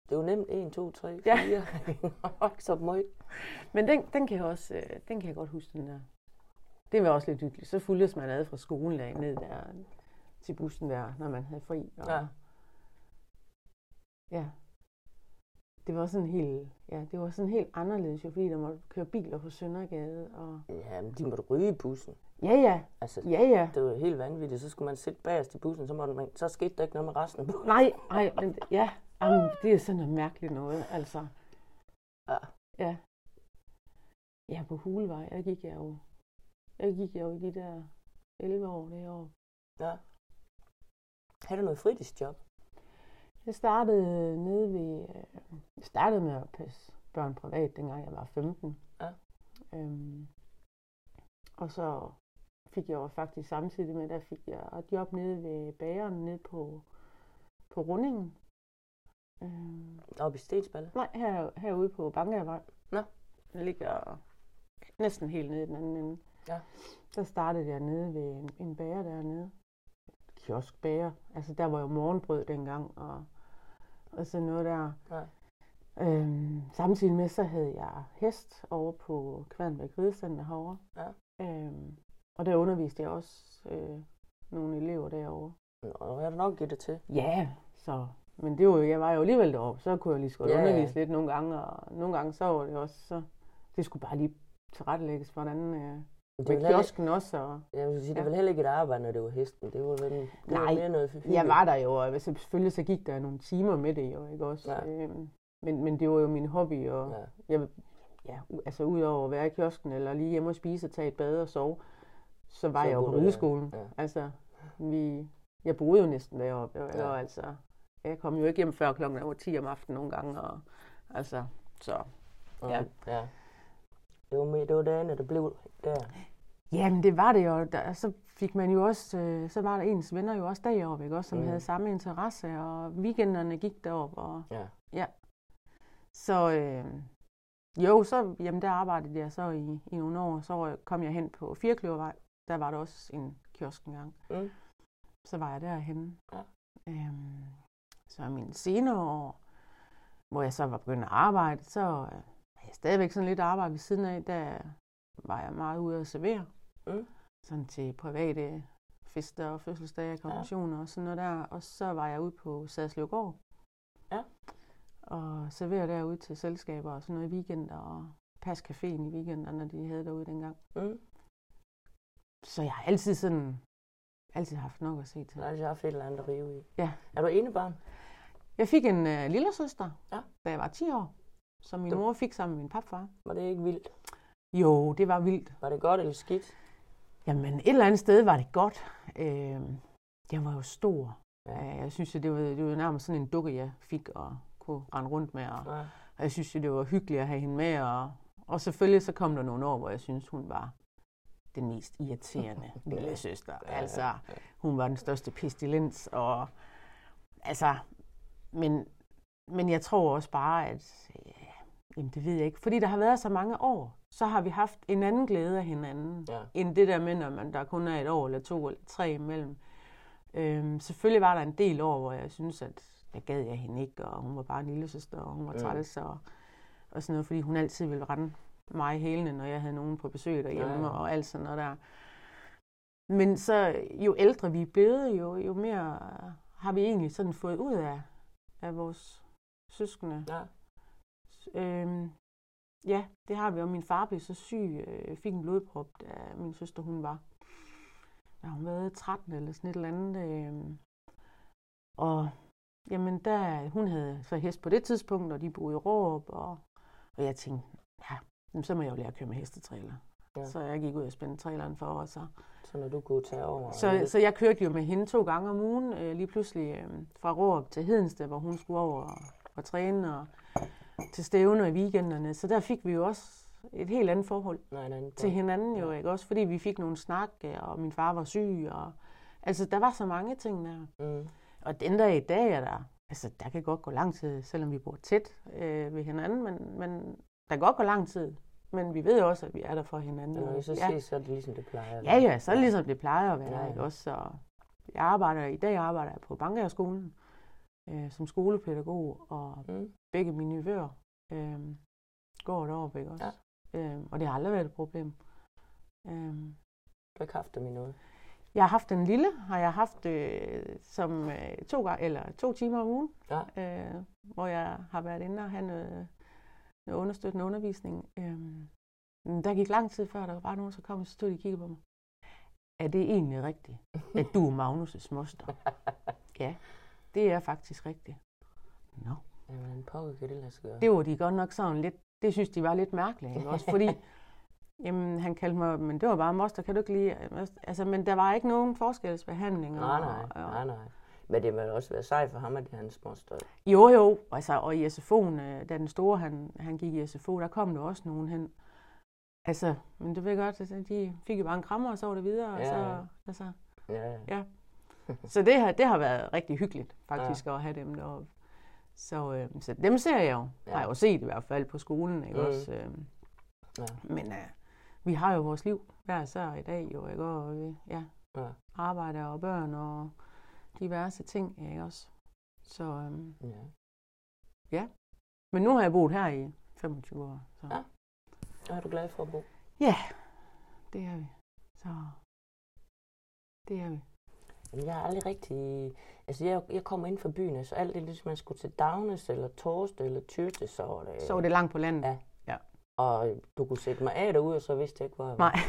A: Det er jo nemt 1, 2, 3, 4. Ja. så meget.
B: Men den, den, kan jeg også, øh, den kan jeg godt huske, den der. Det var også lidt hyggeligt. Så fulgtes man ad fra skolen af ned der til bussen der, når man havde fri. Og, ja. Ja. Det var sådan helt, ja, det var sådan helt anderledes, jo, fordi der måtte køre biler på Søndergade. Og...
A: Ja, men de måtte ryge i bussen.
B: Ja, ja.
A: Altså,
B: ja, ja.
A: Det var helt vanvittigt. Så skulle man sidde bagerst i bussen, så, måtte man, så skete der ikke noget med resten af bussen.
B: Nej, nej, men ja, jamen, det er sådan noget mærkeligt noget, altså.
A: Ja.
B: Ja. Ja, på Hulevej, der gik jeg jo jeg gik jo i de der 11 år det år.
A: Ja. Har du noget fritidsjob?
B: Jeg startede nede ved... Øh, jeg startede med at passe børn privat, dengang jeg var 15. Ja. Øhm, og så fik jeg jo faktisk samtidig med, der fik jeg et job nede ved bageren nede på, på Rundingen.
A: Øhm, Oppe i Stensballe?
B: Nej, her, herude på Bankavej.
A: Nå.
B: Den ligger næsten helt nede i den anden ende.
A: Ja.
B: Så startede jeg nede ved en, en bager dernede. Kioskbager. Altså der var jo morgenbrød dengang, og, og sådan noget der.
A: Ja.
B: Øhm, samtidig med, så havde jeg hest over på Kværnbæk Ridecenter herovre.
A: Ja.
B: Øhm, og der underviste jeg også øh, nogle elever derovre.
A: Nå, jeg har nok givet det til.
B: Ja, så. Men det var jo, jeg var jo alligevel deroppe, så kunne jeg lige så godt
A: Ja, ja.
B: undervise lidt nogle gange, og nogle gange så var det også, så det skulle bare lige tilrettelægges, hvordan øh,
A: Det
B: med kiosken også. Og,
A: jeg vil sige, det
B: Ja.
A: vel heller ikke et arbejde, når det var hesten. Det var vel det var
B: Nej,
A: mere noget hygge.
B: jeg var der jo, og så selvfølgelig så gik der nogle timer med det jo, ikke også?
A: Ja.
B: Øhm, men, men det var jo min hobby, og
A: Ja.
B: jeg, ja, altså udover at være i kiosken, eller lige hjemme og spise og tage et bad og sove, så var
A: Så
B: jeg jo på rideskolen.
A: Ja.
B: Altså, vi, jeg boede jo næsten deroppe, og,
A: Ja.
B: og altså, jeg kom jo ikke hjem før klokken over 10 om aftenen nogle gange, og altså, så. Ja.
A: ja. Det var, mere, det var dagene, der blev der.
B: Jamen, det var det jo. Der, så fik man jo også, øh, så var der ens venner jo også deroppe, ikke også, som
A: Mm.
B: havde samme interesse, og weekenderne gik derop, og
A: Ja.
B: Så øh, jo, så jamen, der arbejdede jeg så i, i nogle år. Så kom jeg hen på Firkløvervej. Der var der også en kiosk engang.
A: Mm.
B: Så var jeg derhenne.
A: Ja.
B: Øhm, så i mine senere år, hvor jeg så var begyndt at arbejde, så øh, jeg stadigvæk sådan lidt arbejde ved siden af. Der var jeg meget ude at servere.
A: Mm.
B: Sådan til private fester og fødselsdage, konfirmationer og sådan noget der. Og så var jeg ude på Sadslevgård.
A: Ja.
B: Og servere derude til selskaber og sådan noget i weekender. Og passe caféen i weekenderne, de havde derude dengang.
A: Mm.
B: Så jeg har altid sådan, altid haft nok at se til.
A: Jeg har altid haft et eller andet at rive i.
B: Ja.
A: Er du ene barn?
B: Jeg fik en øh, lille søster,
A: Ja.
B: da jeg var 10 år, som min
A: Du-
B: mor fik sammen med min papfar.
A: Var det ikke vildt?
B: Jo, det var vildt.
A: Var det godt eller skidt?
B: Jamen, et eller andet sted var det godt. Øh, jeg var jo stor.
A: Ja.
B: Ja. Jeg synes, jo, det var, det var nærmest sådan en dukke, jeg fik og kunne rende rundt med. Og,
A: Nej.
B: og jeg synes, jo, det var hyggeligt at have hende med. Og, og selvfølgelig så kom der nogle år, hvor jeg synes, hun var den mest irriterende lille søster.
A: Ja,
B: Altså,
A: ja.
B: hun var den største pestilens. Og, altså, men, men jeg tror også bare, at øh, jamen, det ved jeg ikke. Fordi der har været så mange år, så har vi haft en anden glæde af hinanden
A: Ja.
B: end det der med, når man, der kun er et år eller to eller tre imellem. Øhm, selvfølgelig var der en del år, hvor jeg synes, at jeg gad jeg hende ikke, og hun var bare en lille søster, og hun var
A: Mm.
B: træls, og, og sådan noget, fordi hun altid ville rende mig i hælene, når jeg havde nogen på besøg derhjemme,
A: Ja, ja.
B: og alt sådan noget der. Men så jo ældre vi er blevet, jo, jo mere har vi egentlig sådan fået ud af, af vores søskende.
A: Ja.
B: Øhm, ja, det har vi. Og min far blev så syg, øh, fik en blodprop, da min søster hun var. Da hun været 13 eller sådan et eller andet. Øh, og jamen, der, hun havde så hest på det tidspunkt, og de boede i Råb, og, og jeg tænkte, ja, jamen, så må jeg jo lære at køre med hestetræler. Ja. Så jeg gik ud og spændte traileren for, og så
A: Så når du kunne tage over.
B: så, så jeg kørte jo med hende to gange om ugen, øh, lige pludselig øh, fra Råb til Hedensted, hvor hun skulle over og, og træne, og til stævner i weekenderne. Så der fik vi jo også et helt andet forhold
A: Nej, nej,
B: til hinanden jo,
A: Ja.
B: ikke? Også fordi vi fik nogle snakke, og min far var syg, og altså der var så mange ting der.
A: Mm.
B: Og den der i dag er der, altså der kan godt gå lang tid, selvom vi bor tæt øh, ved hinanden, men, men der kan godt gå lang tid. Men vi ved også, at vi er der for hinanden.
A: Når I så
B: ja.
A: ses, så er det ligesom det plejer.
B: Ja, ja, så er det ligesom det plejer at være,
A: Ja,
B: ikke også? Så jeg arbejder, i dag arbejder jeg på Bankerskolen øh, som skolepædagog, og
A: Mm.
B: begge mine nevøer øh, går deroppe, ikke også? Ja. Øh, og det har aldrig været et problem. Øh,
A: Du har ikke haft dem i noget.
B: jeg har haft en lille, har jeg haft øh, som øh, to, gange, eller to timer om ugen,
A: Ja.
B: øh, hvor jeg har været inde og have noget, noget understøttende undervisning. Øh, men der gik lang tid før, der var bare nogen, der kom, og så stod de og kiggede på mig. Er det egentlig rigtigt, at du er Magnus' moster? ja, det er faktisk rigtigt. Nå.
A: Jamen, hvordan pokker kan det lade sig gøre?
B: Det var de godt nok sådan lidt, det synes de var lidt mærkeligt, ikke? Også fordi, jamen, han kaldte mig, men det var bare moster, kan du ikke lide? Altså, men der var ikke nogen forskelsbehandling.
A: Nej,
B: og-
A: nej,
B: og-
A: nej, nej. Men det må også være sej for ham, at det hans moster.
B: Jo, jo, altså, og i SFO'en, øh, da den store, han, han gik i SFO, der kom der også nogen hen. Altså, men du ved godt, altså, de fik jo bare en krammer, og så var det videre, og
A: Ja,
B: så,
A: ja.
B: altså,
A: Ja, ja.
B: Så det har, det har været rigtig hyggeligt, faktisk, ja. at have dem deroppe. Så, øh, så dem ser jeg jo,
A: Ja.
B: har jeg jo set i hvert fald på skolen, ikke
A: Mm.
B: også? Øh, Ja. Men uh, vi har jo vores liv hver især i dag, jo, ikke? Og vi, ja, ja. arbejder og børn og diverse ting, ikke også? Så um, ja. ja. Men nu har jeg boet her i 25 år. Så.
A: Ja. Og er du glad for at bo?
B: Ja, det er vi. Så det er vi.
A: Jamen, jeg har aldrig rigtig... Altså, jeg, jeg kommer ind fra byen, så alt det, ligesom man skulle til Dagnes, eller Torst, eller Tyrte, så var det...
B: Så var det langt på landet.
A: Ja. ja. Og du kunne sætte mig af derude, og så vidste jeg ikke, hvor jeg
B: var. Nej.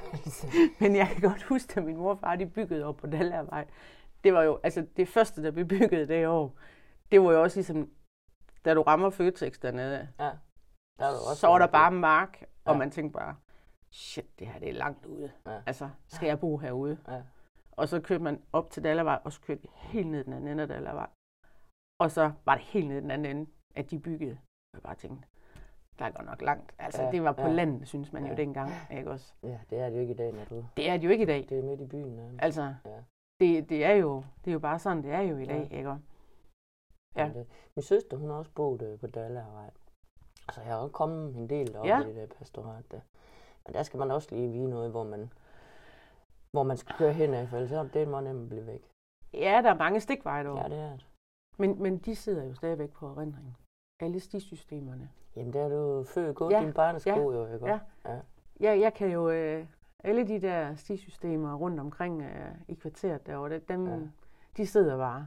B: Men jeg kan godt huske, at min mor og far, de byggede op på Dallervej. Det var jo, altså det første, der blev bygget det år, det var jo også ligesom, da du rammer Føtex dernede, ja. der var også så var der bare mark, og ja. man tænkte bare, shit, det her det er langt ude. Ja. Altså, skal jeg bo herude? Ja. Og så kørte man op til Dallervej, og så kørte vi helt ned den anden ende af Dallervej. Og så var det helt ned den anden ende, at de byggede. Jeg bare tænkte, der er godt nok langt. Altså, ja, det var på ja. landet, synes man ja. jo dengang, ikke også?
A: Ja, det er det jo ikke i dag, når du...
B: Det er det jo ikke i dag.
A: Det er midt i byen. Ja.
B: Altså, ja. Det, det, er jo, det er jo bare sådan, det er jo i dag, ja. ikke?
A: Ja. Min søster, hun har også boet øh, på Dallervej. Altså, jeg har også kommet en del op ja. i det der pastorat der. Men der skal man også lige vide noget, hvor man, hvor man skal køre hen af, for ellers er det meget nemt at blive væk.
B: Ja, der er mange stikveje derovre.
A: Ja, det er det.
B: Men, men de sidder jo stadigvæk på erindringen. Alle stisystemerne.
A: Jamen, der er du født gået ja. din barnesko, ja. jo, ikke?
B: Ja. ja. ja. jeg kan jo... Øh, alle de der stisystemer rundt omkring øh, i kvarteret derovre, dem, ja. de sidder bare.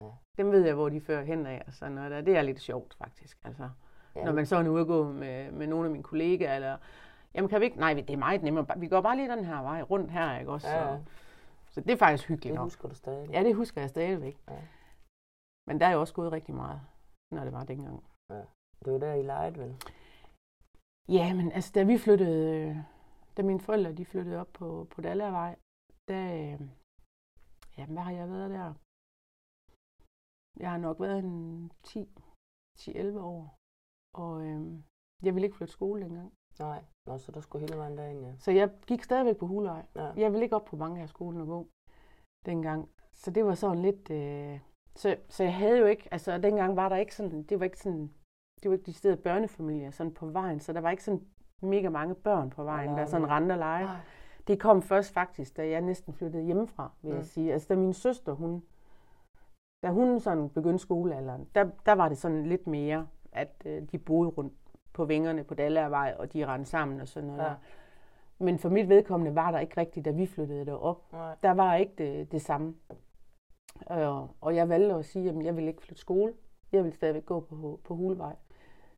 B: Ja. Dem ved jeg, hvor de fører hen af og sådan noget der. Det er lidt sjovt, faktisk. Altså, ja. Når man så er ude og gå med, med nogle af mine kollegaer, eller Jamen kan vi ikke? Nej, det er meget nemmere. Vi går bare lige den her vej rundt her, ikke også? Ja. Så, så det er faktisk hyggeligt
A: Det husker nok. du stadig.
B: Ja, det husker jeg stadigvæk. Ja. Men der er jo også gået rigtig meget, når det var dengang.
A: Ja. Det var der, I legede, vel?
B: Ja, men altså, da vi flyttede, da mine forældre de flyttede op på, på Dallervej, der, jamen, hvad har jeg været der? Jeg har nok været en 10, 10-11 år, og øhm, jeg ville ikke flytte skole engang.
A: Nej, Nå, så der skulle hele vejen derind, ja.
B: Så jeg gik stadigvæk på Huløj. Ja. Jeg ville ikke op på mange af skolen og gå dengang. Så det var sådan lidt... Øh... Så, så jeg havde jo ikke... Altså, dengang var der ikke sådan... Det var ikke sådan... Det var ikke de steder børnefamilier sådan på vejen, så der var ikke sådan mega mange børn på vejen, der sådan rendte og lege. Det kom først faktisk, da jeg næsten flyttede hjemmefra, vil ja. jeg sige. Altså, da min søster, hun... Da hun sådan begyndte skolealderen, der, der var det sådan lidt mere, at øh, de boede rundt på vingerne på Dallervej, og de rendte sammen og sådan noget. Ja. Men for mit vedkommende var der ikke rigtigt, da vi flyttede derop. Nej. Der var ikke det, det samme. Og, og jeg valgte at sige, at jeg ville ikke flytte skole. Jeg ville stadigvæk gå på, på Hulevej.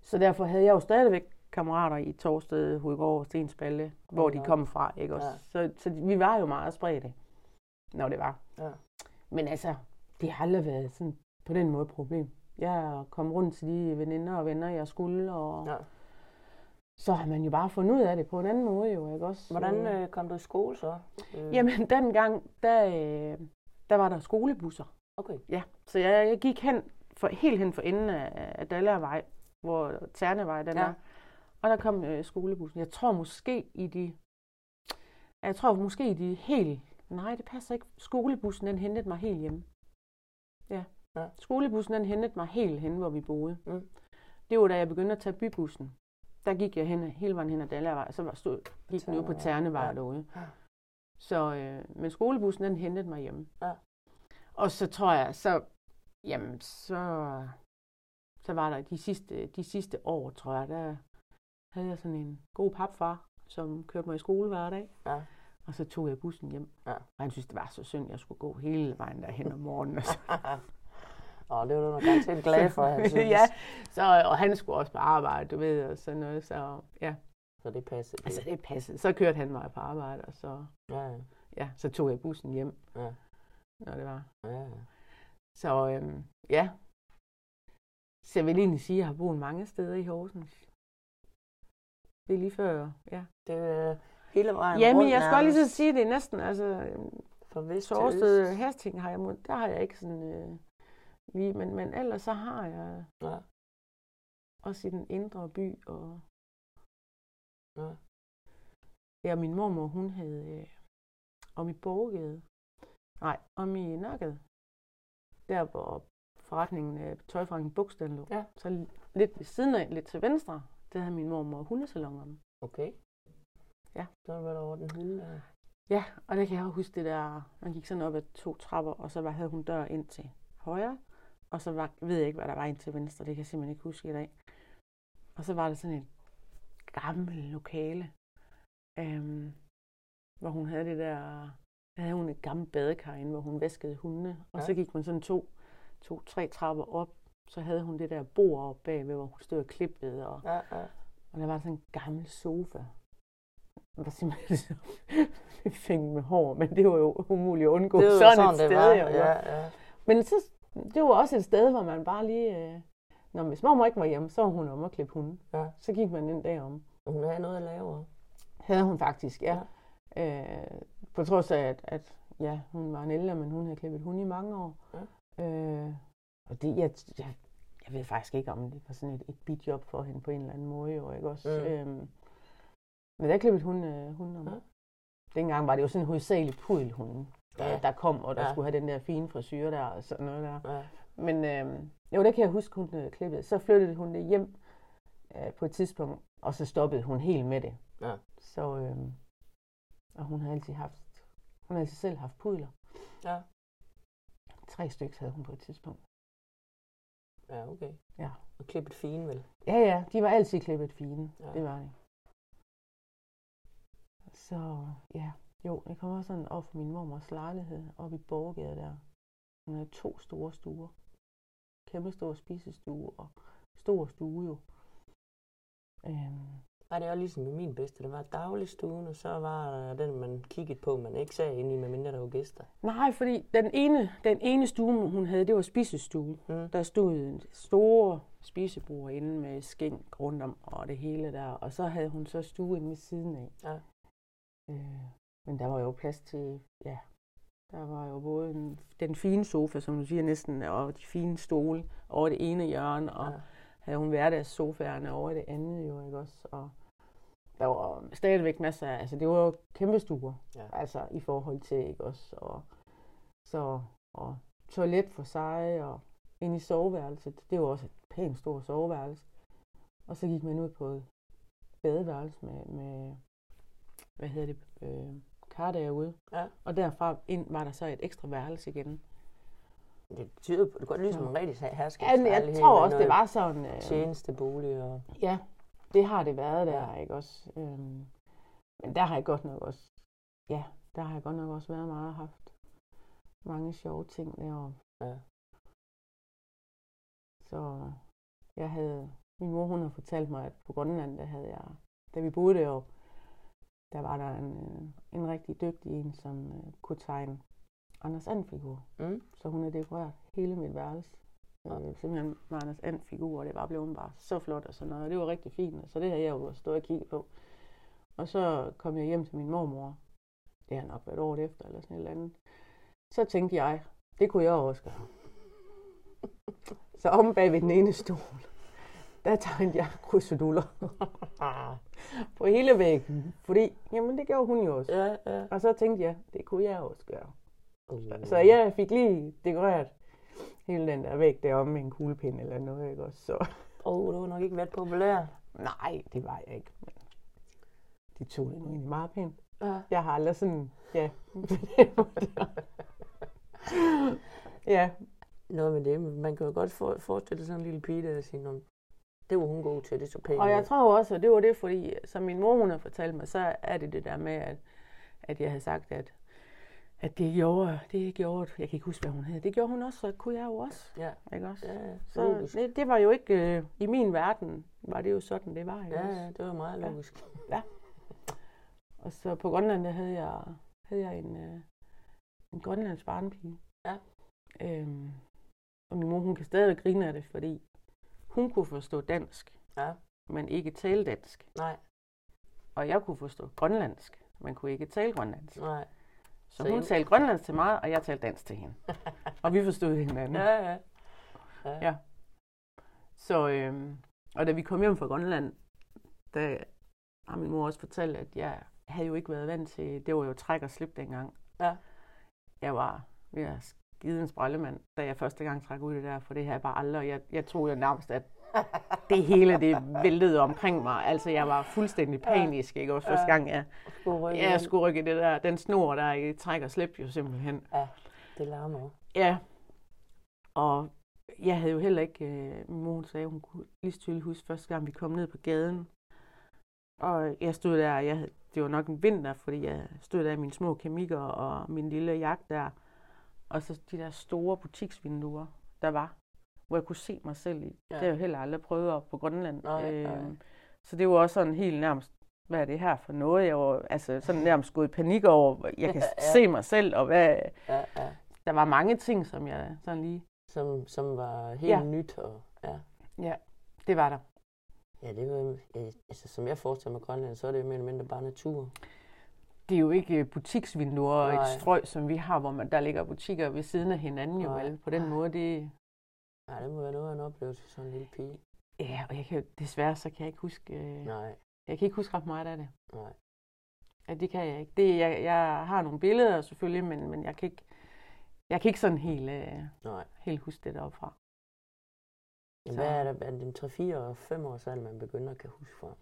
B: Så derfor havde jeg jo stadigvæk kammerater i Torsted, og Stensballe, hvor de kom fra. Ikke? Også. Ja. Så, så vi var jo meget spredte, når det var. Ja. Men altså, det har aldrig været sådan på den måde et problem. Jeg kom rundt til de veninder og venner, jeg skulle, og ja. så har man jo bare fundet ud af det på en anden måde jo, ikke også?
A: Hvordan øh, kom du i skole så?
B: Øh. Jamen, dengang, der, øh, der var der skolebusser.
A: Okay.
B: Ja, så jeg, jeg gik hen, for, helt hen for enden af, af Dallervej, hvor Ternevej den ja. er. Og der kom øh, skolebussen. Jeg tror måske i de... Jeg tror måske i de helt... Nej, det passer ikke. Skolebussen, den hentede mig helt hjemme. Ja. Ja. Skolebussen den hentede mig helt hen, hvor vi boede. Mm. Det var da jeg begyndte at tage bybussen. Der gik jeg hen, hele vejen hen ad Dallervej, så var stod, gik den ud på Ternevej ja. derude. Ja. Så, øh, men skolebussen den hentede mig hjemme. Ja. Og så tror jeg, så, jamen, så, så var der de sidste, de sidste år, tror jeg, der havde jeg sådan en god papfar, som kørte mig i skole hver dag. Ja. Og så tog jeg bussen hjem. Ja. Og han synes, det var så synd, at jeg skulle gå hele vejen derhen om morgenen.
A: Og det var du nok ganske glad for, han synes.
B: ja, så, og han skulle også på arbejde, du ved, og sådan noget, så ja.
A: Så det passede?
B: Altså, det passede. Så kørte han mig på arbejde, og så, ja, ja. ja så tog jeg bussen hjem, ja. når det var. Ja. Så øhm, ja. Så jeg vil egentlig sige, at jeg har boet mange steder i Horsens. Det er lige før, ja.
A: Det er hele vejen
B: Jamen, jeg skal lige så sige, det er næsten, altså, for vist Torsted Hersting har jeg, der har jeg ikke sådan, øh, lige, men, men ellers så har jeg ja. også i den indre by, og ja, ja min mormor, hun havde øh, om i Borgade, nej, om i Nørgade, der hvor forretningen, øh, tøjforretningen Bogstaden lå, ja. så lidt ved siden af, lidt til venstre, der havde min mormor hundesalongerne.
A: Okay.
B: Ja.
A: Så var der over den hunde der.
B: Ja, og der kan jeg huske det der, man gik sådan op ad to trapper, og så var, havde hun dør ind til højre, og så var, ved jeg ikke, hvad der var ind til venstre, det kan jeg simpelthen ikke huske i dag. Og så var der sådan et gammelt lokale, øhm, hvor hun havde det der, der havde hun et gammelt badekar inde, hvor hun vaskede hundene, og
A: Ja.
B: så gik man sådan to, to, tre trapper op, så havde hun det der bord oppe bagved, hvor hun stod og klippede, og,
A: Ja, ja.
B: og der var sådan en gammel sofa. Det var simpelthen så fik med hår, men det var jo umuligt at undgå
A: Det
B: sådan,
A: sådan,
B: et sted.
A: var. Ja, ja.
B: Men så, det var også et sted, hvor man bare lige... Øh, når hvis mormor ikke var hjemme, så var hun om at klippe hunden.
A: Ja.
B: Så gik man ind derom.
A: Hun havde noget at lave.
B: Havde hun faktisk, ja. ja. Øh, på trods af, at, at ja, hun var en ældre, men hun havde klippet hund i mange år. Ja. Øh, og det, jeg, jeg, jeg ved faktisk ikke, om det var sådan et, et bidjob for hende på en eller anden måde, jo, ikke også?
A: Mm.
B: Øhm, men der klippede hun øh, hunden om.
A: Ja.
B: Dengang var det jo sådan hovedsageligt pudelhunden, der,
A: Ja.
B: der kom, og der
A: Ja.
B: ja. skulle have den der fine frisyr der og sådan noget der.
A: Ja.
B: Men øh, jo, det kan jeg huske, hun øh, klippede. Så flyttede hun det hjem øh, på et tidspunkt, og så stoppede hun helt med det.
A: Ja.
B: Så, øh, og hun har altid haft, hun har altid selv haft pudler.
A: Ja.
B: Tre stykker havde hun på et tidspunkt.
A: Ja, okay.
B: Ja.
A: Og klippet fine, vel?
B: Ja, ja, de var altid klippet fine.
A: Ja.
B: Det var de. Så ja, jo, jeg kommer også sådan op for min mormors lejlighed oppe i Borgade der. Hun havde to store stuer. Kæmpe stor spisestue og stor stue jo. Øhm,
A: Var det også ligesom med min bedste. Der var dagligstuen, og så var den, man kiggede på, man ikke sagde ind i, medmindre der var gæster.
B: nej, fordi den ene, den ene stue, hun havde, det var spisestue.
A: Mm.
B: Der stod en store spisebord inde med skænk rundt om og det hele der. Og så havde hun så stue inde ved siden af.
A: Ja.
B: Øh, men der var jo plads til, ja, der var jo både en, den fine sofa, som du siger næsten, og de fine stole over det ene hjørne, og
A: Ja.
B: havde hun hverdagssofaerne over i det andet jo, ikke også? Og der var stadigvæk masser af, altså det var jo kæmpe stuer,
A: Ja.
B: altså i forhold til, ikke også? Og, så, og toilet for sig, og ind i soveværelset, det var også et pænt stort soveværelse. Og så gik man ud på et badeværelse med, med hvad hedder det, øh, kar derude.
A: Ja.
B: Og derfra ind var der så et ekstra værelse igen.
A: Det tyder på, det går ligesom en rigtig
B: Ja,
A: herskabslejlighed.
B: jeg tror også, det var sådan... Øh,
A: Tjenestebolig og...
B: Ja, det har det været der, ikke også? Øhm, men der har jeg godt nok også... Ja, der har jeg godt nok også været meget haft mange sjove ting deroppe.
A: Ja.
B: Så jeg havde... Min mor, hun har fortalt mig, at på Grønland, der havde jeg... Da vi boede deroppe, der var der en, øh, en rigtig dygtig en, som øh, kunne tegne Anders And-figur.
A: Mm.
B: Så hun har dekoreret hele mit værelse. Øh, simpelthen med Anders And-figur, og det var blevet bare så flot og sådan noget. Og det var rigtig fint, så det har jeg jo stået og kigget på. Og så kom jeg hjem til min mormor. Det har nok været året efter, eller sådan et eller andet. Så tænkte jeg, det kunne jeg også gøre. Så om bag ved den ene stol, der tegnede jeg krydseduller på hele væggen. Fordi, jamen det gjorde hun jo også.
A: Ja, ja.
B: Og så tænkte jeg, det kunne jeg også gøre.
A: Uh.
B: Så jeg fik lige dekoreret hele den der væg deromme med en kuglepind eller noget, ikke også? Så
A: Oh, det var nok ikke været populær.
B: nej, det var jeg ikke. Men de tog det nu egentlig meget pænt.
A: Ja.
B: Jeg har aldrig sådan, ja. ja,
A: Noget med det, men man kan jo godt for, forestille sig sådan en lille pige, der siger, "Nå, det var hun god til, det så pænt.
B: og jeg
A: ud."
B: tror også, at det var det, fordi som min mor hun har fortalt mig, så er det det der med, at, at jeg havde sagt, at, at det gjorde, det gjorde, jeg kan ikke huske, hvad hun hed, det gjorde hun også, så kunne jeg jo også,
A: Ja,
B: ikke også?
A: ja, ja.
B: Så
A: logisk.
B: det, det var jo ikke, øh, i min verden, var det jo sådan, det var. Ikke
A: Ja,
B: også?
A: ja, det var meget
B: Ja.
A: logisk.
B: Og så på Grønland, der havde jeg, havde jeg en, øh, en grønlandsk barnepige.
A: Ja.
B: Øhm, og min mor, hun kan stadig grine af det, fordi hun kunne forstå dansk,
A: Ja,
B: men ikke tale dansk.
A: nej,
B: Og jeg kunne forstå grønlandsk, men kunne ikke tale grønlandsk.
A: nej.
B: Så
A: Så
B: hun talte grønlandsk til mig, og jeg talte dansk til hende. og vi forstod hinanden.
A: Ja, ja.
B: Ja. Så, øhm, og da vi kom hjem fra Grønland, der har min mor også fortalt, at jeg havde jo ikke været vant til, det var jo træk og slip dengang.
A: Ja.
B: Jeg var ved at skide en sprøjlemand, da jeg første gang trak ud det der, for det jeg bare aldrig, jeg, jeg troede nærmest, at det hele det væltede omkring mig. Altså, jeg var fuldstændig panisk, ikke? Også første gang, jeg,
A: Skulle rykke
B: jeg
A: ind.
B: skulle rykke det der, den snor der i træk og slip jo simpelthen.
A: Ja, det larmer.
B: Ja. Og jeg havde jo heller ikke, øh, min mor sagde, hun kunne lige tydeligt huske første gang, vi kom ned på gaden. Og jeg stod der, jeg, det var nok en vinter, fordi jeg stod der i mine små kemikker og min lille jakke der. Og så de der store butiksvinduer, der var, hvor jeg kunne se mig selv i. Ja.
A: Ja.
B: Det har jeg jo heller aldrig prøvet op på Grønland.
A: Nej, nej.
B: Øhm, Så det var også sådan helt nærmest, hvad er det her for noget? Jeg var altså sådan nærmest gået i panik over, jeg kan
A: Ja.
B: se mig selv, og hvad,
A: Ja, ja.
B: der var mange ting, som jeg sådan lige...
A: Som, som var helt
B: Ja.
A: ja. nyt. Og, ja.
B: Ja, det var der.
A: ja, det var, ja, altså, som jeg forestiller mig Grønland, så er det jo mere eller mindre bare natur.
B: Det er jo ikke øh, butiksvinduer og et strøg, som vi har, hvor man, der ligger butikker ved siden af hinanden jo vel. På den måde, det...
A: Nej, det må være noget af en oplevelse sådan en lille pige.
B: Ja, og jeg kan, desværre så kan jeg ikke huske... Øh,
A: Nej,
B: jeg kan ikke huske ret meget af det.
A: nej.
B: Ja, det kan jeg ikke. Det, jeg, jeg har nogle billeder selvfølgelig, men, men jeg kan ikke... Jeg kan ikke sådan helt, øh,
A: nej.
B: helt huske det deroppe fra. Så-
A: hvad er der? Er det en 3-4 og 5 års alder, man begynder at kan huske fra?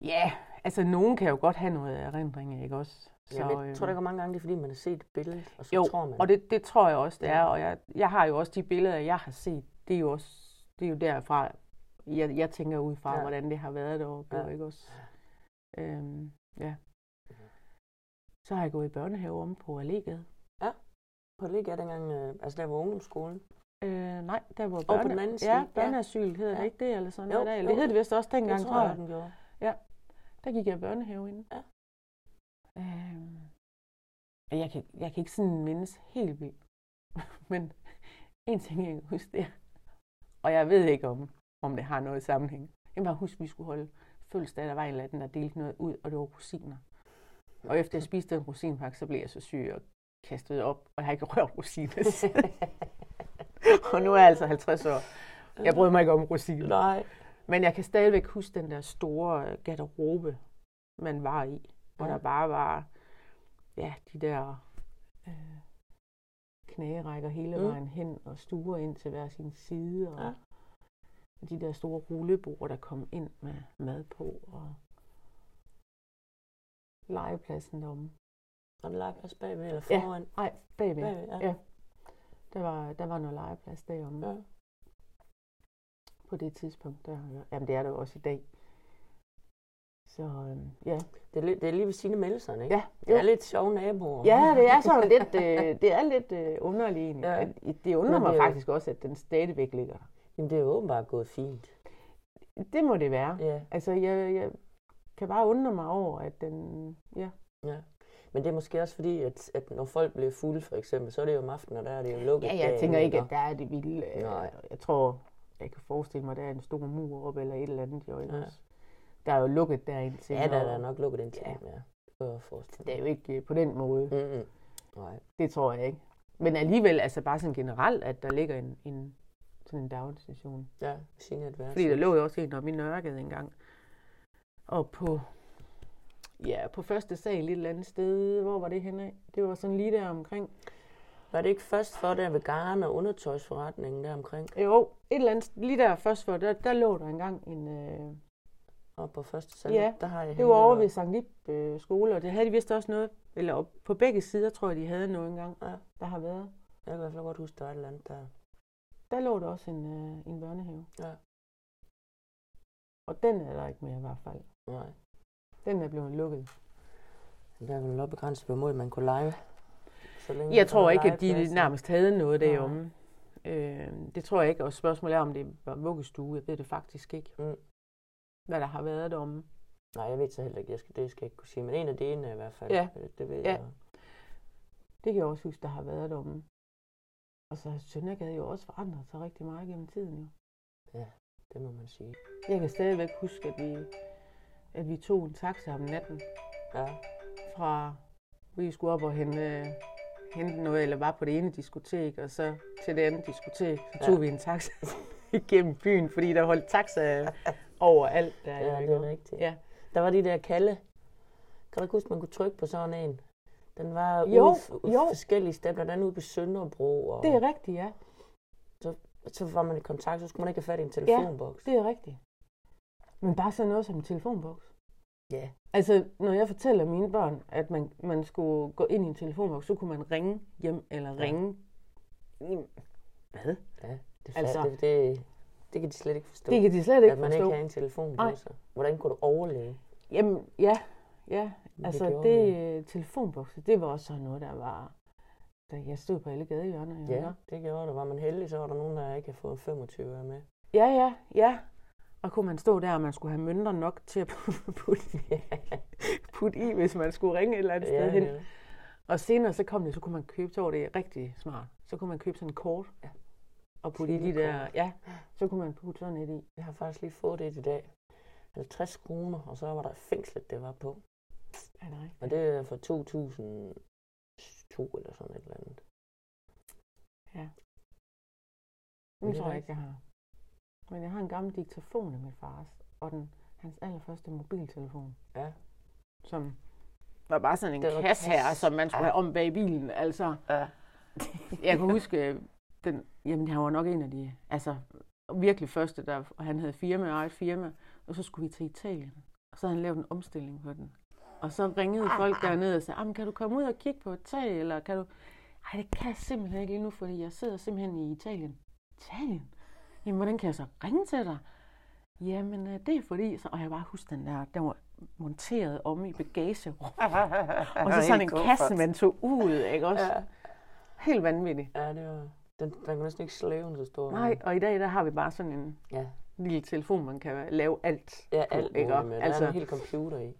B: Ja, altså nogen kan jo godt have noget erindring, ikke også?
A: Så, jeg ved, tror du ikke mange gange, det er fordi, man har set et billede, og så
B: Jo,
A: tror man.
B: Og det, det tror jeg også, det er.
A: Ja.
B: Og jeg, jeg har jo også de billeder, jeg har set. Det er jo også det er jo derfra, jeg, jeg tænker ud fra, ja.
A: Ja.
B: hvordan det har været deroppe.
A: Ja.
B: Ja. Ikke også? Øhm, ja. Så har jeg gået i børnehave om på Allégade.
A: På det ikke dengang, øh, altså der var ungdomsskolen.
B: Øh, nej, der var
A: på den anden side,
B: Ja,
A: ja.
B: børneasyl hedder
A: Ja.
B: det ikke det, eller sådan
A: Jo,
B: noget der. Det hed det vist også dengang,
A: det
B: tror jeg.
A: den gjorde.
B: Der gik jeg i børnehave inde.
A: Ja.
B: Øhm, og jeg kan, jeg kan ikke sådan mindes helt vildt. Men en ting, jeg kan huske, det er, og jeg ved ikke, om, om det har noget sammenhæng. Jeg kan bare huske, at vi skulle holde fødselsdag, der var en eller anden, der delte noget ud, og det var rosiner. Og efter jeg spiste den rosinpakke, så blev jeg så syg og kastet op, og jeg har ikke rørt rosiner siden. og nu er jeg altså 50 år. Jeg bryder mig ikke om rosiner.
A: Nej.
B: Men jeg kan stadigvæk huske den der store øh, garderobe, man var i. Hvor
A: Ja.
B: der bare var ja, de der øh, knærækker hele
A: Mm.
B: vejen hen og stuer ind til hver sin side. Og
A: Ja.
B: de der store rullebord, der kom ind med mad på. Og legepladsen deromme.
A: Og der legeplads bagved eller
B: Ja.
A: foran?
B: Nej, bagved.
A: Bagved, ja.
B: Ja. Der var, der var noget legeplads deromme.
A: ja.
B: På det tidspunkt. Der, jamen det er der jo også i dag. Så øhm, ja.
A: Det, er, det er lige ved sine meldelser, ikke?
B: Ja,
A: Det er lidt sjove naboer.
B: Ja, det er sådan lidt, øh, det er lidt øh, underligt egentlig.
A: Ja.
B: Det undrer mig
A: det
B: faktisk også, at den stadigvæk ligger der.
A: Jamen, det er jo åbenbart gået fint.
B: Det må det være.
A: Ja,
B: Altså, jeg, jeg kan bare undre mig over, at den... Ja,
A: ja. Men det er måske også fordi, at, at når folk bliver fulde, for eksempel, så er det jo om aftenen, og der er det jo lukket.
B: ja jeg
A: dagen,
B: tænker ikke,
A: og-
B: at der er det vilde. øh,
A: Nej.
B: Jeg tror, jeg kan forestille mig, at der er en stor mur op eller et eller andet. Jo,
A: Ja.
B: også? Der er jo lukket derind til.
A: Ja, der er der nok lukket ind til,
B: Ja.
A: ja. Det
B: er jo ikke øh, på den måde.
A: Mm-mm. Nej.
B: Det tror jeg ikke. Men alligevel, altså bare sådan generelt, at der ligger en, en sådan en daginstitution.
A: Ja, ved siden af et værelse.
B: Fordi der lå jo også en oppe i Nørregade engang. Og på, ja, på første sal et eller andet sted, hvor var det henne? Det var sådan lige der omkring.
A: Var det ikke først for der ved Garn og undertøjsforretningen der omkring?
B: Jo, et eller andet, lige der først for, der, der lå der engang en, øh,
A: Og på første sal,
B: Ja,
A: der har jeg
B: det var over ved Sankt Lip øh, skole, og det havde de vist også noget, eller op, på begge sider tror jeg, de havde noget engang,
A: Ja.
B: der har været.
A: Jeg kan i hvert fald godt huske, der var et eller andet der.
B: Der lå der også en, øh, en børnehave.
A: Ja.
B: Og den er der ikke mere i hvert fald.
A: Nej.
B: Den er blevet lukket.
A: Der er vel nok begrænset, hvor mod man kunne lege. Så længe
B: Jeg tror ikke, at de nærmest havde noget deromme. Øh, det tror jeg ikke, og spørgsmålet er, om det var vuggestue. Jeg ved det faktisk ikke,
A: Mm.
B: Hvad der har været deromme.
A: Nej, jeg ved så heller ikke. Jeg skal, det skal jeg ikke kunne sige. Men en af delene i hvert fald.
B: Ja.
A: Det, det ved
B: Ja.
A: jeg.
B: Det kan jeg også huske, der har været deromme. Og så har Søndergade jo også forandret sig rigtig meget gennem tiden. Jo.
A: Det må man sige.
B: Jeg kan stadigvæk huske, at vi, at vi tog en taxa om natten
A: Ja.
B: fra, vi skulle op og hente, hente noget, eller var på det ene diskotek, og så til det andet diskotek, så tog
A: Ja.
B: vi en taxa igennem byen, fordi der holdt taxa overalt. Der,
A: Ja,
B: ikke?
A: det er rigtigt.
B: Ja.
A: Der var de der kalde. Kan du huske, man kunne trykke på sådan en? Den var
B: Jo,
A: ude, f-
B: jo.
A: forskellige steder, andet ude på Sønderbro. Og
B: Det er rigtigt, ja.
A: så var man i kontakt, så skulle man ikke have fat i en telefonboks.
B: Det er rigtigt. Men bare sådan noget som en telefonboks.
A: Ja.
B: Altså, når jeg fortæller mine børn, at man, man skulle gå ind i en telefonboks, så kunne man ringe hjem, eller
A: Ja.
B: ringe... Hvad?
A: ja det,
B: Altså-
A: altså, det, det, det kan de slet ikke forstå.
B: Det kan de slet ikke
A: at man
B: forstå.
A: ikke har en telefon på sig. Hvordan kunne du overleve?
B: Jamen, ja. Ja,
A: Men
B: altså det, det telefonbokse, det var også sådan noget, der var... Da jeg stod på alle gadehjørner.
A: Ja,
B: ikke?
A: det gjorde det. Var man heldig, så var der nogen, der ikke havde fået 25 øre med.
B: Ja, ja, ja. Og kunne man stå der, og man skulle have mønter nok til at putte, putte i, hvis man skulle ringe et eller andet sted hen.
A: ja.
B: Og senere så kom det, så kunne man købe, så var det rigtig smart. Så kunne man købe sådan en kort.
A: Ja.
B: Og putte i de der, ja, så kunne man putte sådan et i.
A: Jeg har faktisk lige fået det i dag. 50 kroner, og så var der fængslet, det var på.
B: Det rigtigt?
A: Og det er fra 2002 eller sådan et eller andet.
B: Nu
A: det er
B: tror jeg ikke, jeg har. Men jeg har en gammel diktafon af min fars, og den, hans allerførste mobiltelefon,
A: Ja.
B: som var bare sådan en kasse her, som man skulle
A: Ja.
B: have om bag bilen. Altså,
A: Ja.
B: jeg kan huske, den, jamen han var nok en af de, altså virkelig første, der, og han havde firma og eget firma, og så skulle vi til Italien, og så havde han lavet en omstilling på den. Og så ringede folk dernede og sagde, "Jamen, kan du komme ud og kigge på et tag, eller kan du... Ej, det kan jeg simpelthen ikke lige nu, fordi jeg sidder simpelthen i Italien. Italien? Jamen, hvordan kan jeg så ringe til dig? Jamen, øh, det er fordi... Så, og jeg bare huske den der, den var monteret om i bagagerummet. Og så sådan en kasse, man tog ud, ikke også?
A: Ja.
B: Helt vanvittigt.
A: ja, det var... Den, den kunne næsten ikke slæve, så stor.
B: Nej, og i dag der har vi bare sådan en
A: Ja,
B: lille telefon, man kan lave alt
A: ja
B: på,
A: alt
B: ikke?
A: med. Der
B: Altså,
A: er en hel computer i.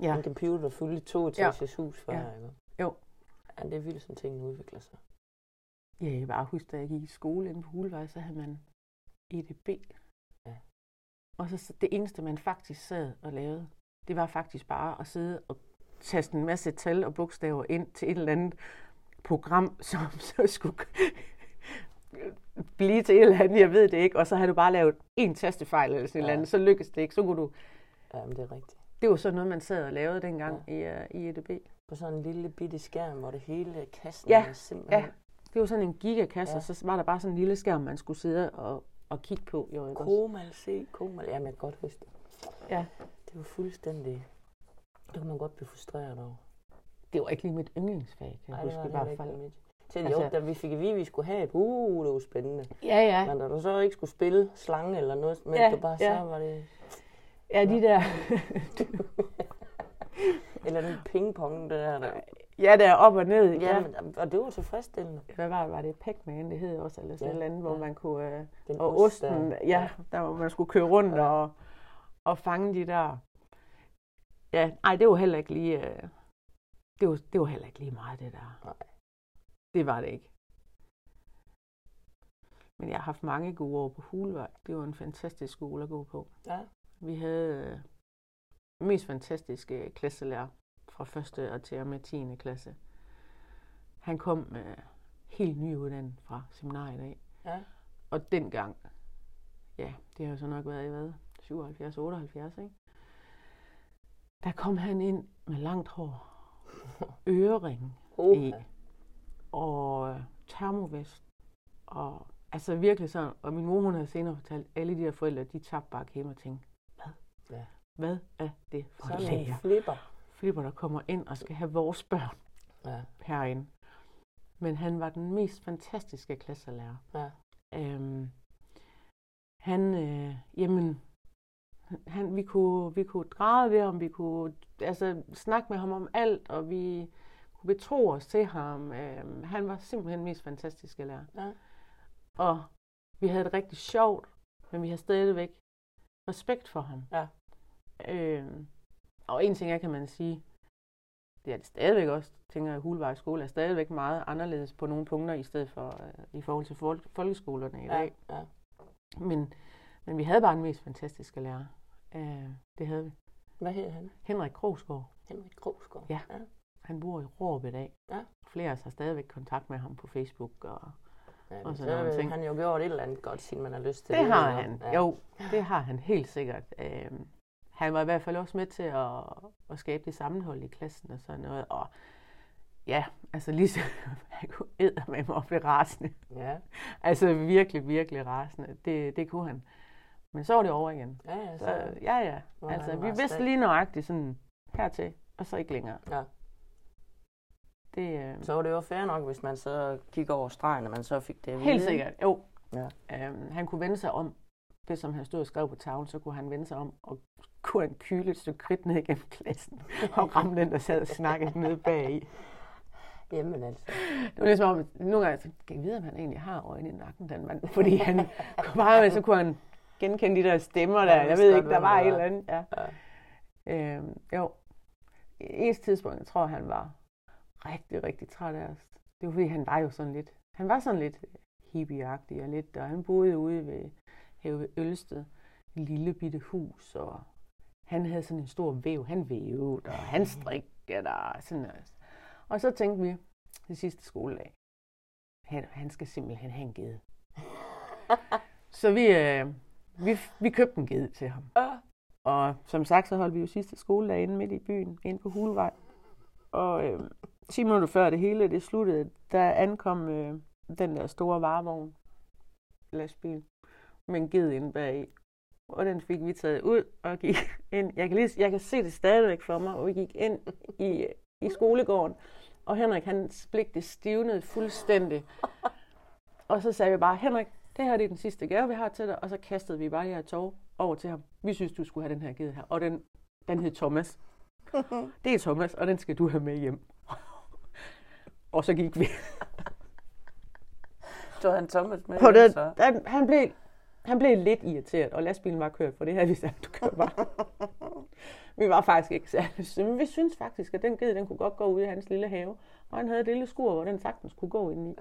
B: ja,
A: En computer, der fyldte to etages hus før,
B: Ja.
A: ikke?
B: Jo.
A: Ja, det er vildt, som tingene udvikler sig.
B: ja, jeg kan bare huske, da jeg gik i skole inde på Hulevej, så havde man EDB.
A: Ja.
B: Og så det eneste, man faktisk sad og lavede, det var faktisk bare at sidde og taste en masse tal og bogstaver ind til et eller andet program, som så skulle blive til et eller andet, jeg ved det ikke, og så havde du bare lavet en tastefejl eller sådan et
A: Ja.
B: eller andet, så lykkedes det ikke, så kunne du,
A: Ja, men det er rigtigt.
B: det var sådan noget, man sad og lavede dengang i, uh, i EDB.
A: På sådan en lille bitte skærm, hvor det hele kassen
B: Ja,
A: er simpelthen...
B: ja. Det var sådan en gigakasse,
A: Ja.
B: ja. og så var der bare sådan en lille skærm, man skulle sidde og, og kigge på. Jo, ikke?
A: Komal, se, komal. Jamen, jeg kan godt huske det.
B: Ja.
A: Det var fuldstændig... Det kunne man godt blive frustreret over.
B: Det var ikke lige mit yndlingsfag, kan jeg
A: Ej, det
B: huske
A: var
B: i
A: det
B: hvert
A: heller
B: fald.
A: ikke mit. Til
B: Altså-
A: jo, da vi fik at vide, at vi skulle have et, uh, det var spændende.
B: Ja, ja.
A: Men da du så ikke skulle spille slange eller noget, men
B: Ja,
A: du bare
B: ja.
A: så var det...
B: Ja, de der...
A: Eller den pingpong, det der. der.
B: ja, der op og ned.
A: Ja,
B: Ja.
A: men, og det var tilfredsstillende.
B: Hvad var, var det? Pac-Man, det hed også, eller sådan
A: Ja,
B: ja, et eller andet, hvor
A: ja.
B: man kunne... Øh,
A: Den
B: og
A: ost
B: osten,
A: der.
B: ja, der hvor man skulle køre rundt
A: Ja.
B: og, og fange de der... Ja, nej, det var heller ikke lige... Øh, det, var, det var heller ikke lige meget, det der.
A: Nej.
B: Det var det ikke. Men jeg har haft mange gode år på Hulvej. Det var en fantastisk skole at gå på.
A: Ja.
B: Vi havde øh, mest fantastiske klasselærer fra 1. og til og med 10. klasse. Han kom øh, helt nyuddannet fra seminariet af.
A: Ja.
B: Og dengang, ja, det har jo så nok været i hvad, 77, 78, ikke? Der kom han ind med langt hår, ørering
A: Uh,
B: i, og øh, termovest, og altså virkelig sådan, og min mor hun havde senere fortalt, alle de der forældre, de tabte bare kæmper og tænkte, hvad?
A: Ja.
B: Hvad er det for
A: sådan flipper.
B: Flipper, der kommer ind og skal have vores børn
A: Ja.
B: herinde. Men han var den mest fantastiske klasselærer.
A: Ja.
B: Øhm, han, øh, jamen, han, vi, kunne, vi kunne græde ved ham, vi kunne altså, snakke med ham om alt, og vi betro os til ham. Øhm, han var simpelthen den mest fantastiske lærer.
A: Ja.
B: Og vi havde det rigtig sjovt, men vi havde stadigvæk respekt for ham.
A: Ja.
B: Øhm, og en ting er, kan man sige, det er det stadigvæk også, tænker jeg, Hulvej skole er stadigvæk meget anderledes på nogle punkter, i stedet for øh, i forhold til folk, folkeskolerne i
A: Ja.
B: dag.
A: ja.
B: Men, men vi havde bare den mest fantastiske lærer. Øh, det havde vi.
A: Hvad hedder han?
B: Henrik Krogsgaard.
A: Henrik Krogsgaard.
B: Ja.
A: ja.
B: Han bor i Råb i dag.
A: Ja.
B: Flere af os har stadigvæk kontakt med ham på Facebook. Og
A: ja
B: Og sådan
A: så
B: nogle
A: har
B: ting.
A: han jo gjort et eller andet godt, siden man har lyst til
B: det har
A: ikke?
B: han.
A: Ja.
B: Jo, det har han helt sikkert. Øh, han var i hvert fald også med til at, at skabe det sammenhold i klassen og sådan noget. Og ja, altså lige så han kunne æde med mig op i rasende.
C: Ja.
B: Altså virkelig, virkelig rasende. Det, det kunne han. Men så var det over igen.
C: Ja, ja,
B: Så,
C: så,
B: ja, ja. Altså, vi vidste lige nøjagtigt sådan hertil, og så ikke længere.
C: ja.
B: Det er
C: så var det jo fair nok, hvis man så gik over stregen, og man så fik det at vide.
B: helt sikkert. Jo.
C: Ja.
B: Øhm, han kunne vende sig om. Det, som han stod og skrev på tavlen, så kunne han vende sig om, og kunne han kyle et stykke kridt ned igennem klassen, og ramme den, der sad og snakkede nede bagi.
C: Jamen altså.
B: Det var ligesom om, nogle gange, så kan jeg vide, om han egentlig har øjne i nakken, den mand. Fordi han kom bare med, så kunne han genkende de der stemmer der.
C: Ja,
B: Jeg ved ikke, der var et eller andet. Ja.
C: Ja.
B: Øhm, jo. I et tidspunkt, jeg tror, han var rigtig, rigtig træt af os. Det var fordi, han var jo sådan lidt, han var sådan lidt hippieagtig og lidt, og han boede ude ved Have Ølsted, et lille bitte hus, og han havde sådan en stor væv, han vævede, og han strikkede, og sådan noget. Og så tænkte vi, det sidste skoledag, han, han skal simpelthen have en ged. så vi, øh, vi, vi købte en ged til ham.
C: Ja.
B: Og som sagt, så holdt vi jo sidste skoledag inde midt i byen, inde på Hulevej. Og øh, 10 minutter før det hele det sluttede, der ankom øh, den der store varevogn, lastbil, med en ged inde bag Og den fik vi taget ud og gik ind. Jeg kan, lige, jeg kan se det stadigvæk for mig, og vi gik ind i, i skolegården. Og Henrik, hans blik, det stivnede fuldstændig. Og så sagde vi bare, Henrik, det her det er den sidste gave, vi har til dig. Og så kastede vi bare de her tog over til ham. Vi synes, du skulle have den her givet her. Og den, den hed Thomas. Det er Thomas, og den skal du have med hjem. Og så gik vi.
C: Så han Thomas med hjem,
B: den,
C: så.
B: den, han, blev, han blev lidt irriteret, og lastbilen var kørt, for det havde vi sagt, du kører bare. vi var faktisk ikke særlig søde, men vi synes faktisk, at den ged, den kunne godt gå ud i hans lille have. Og han havde et lille skur, hvor den sagtens kunne gå ind i.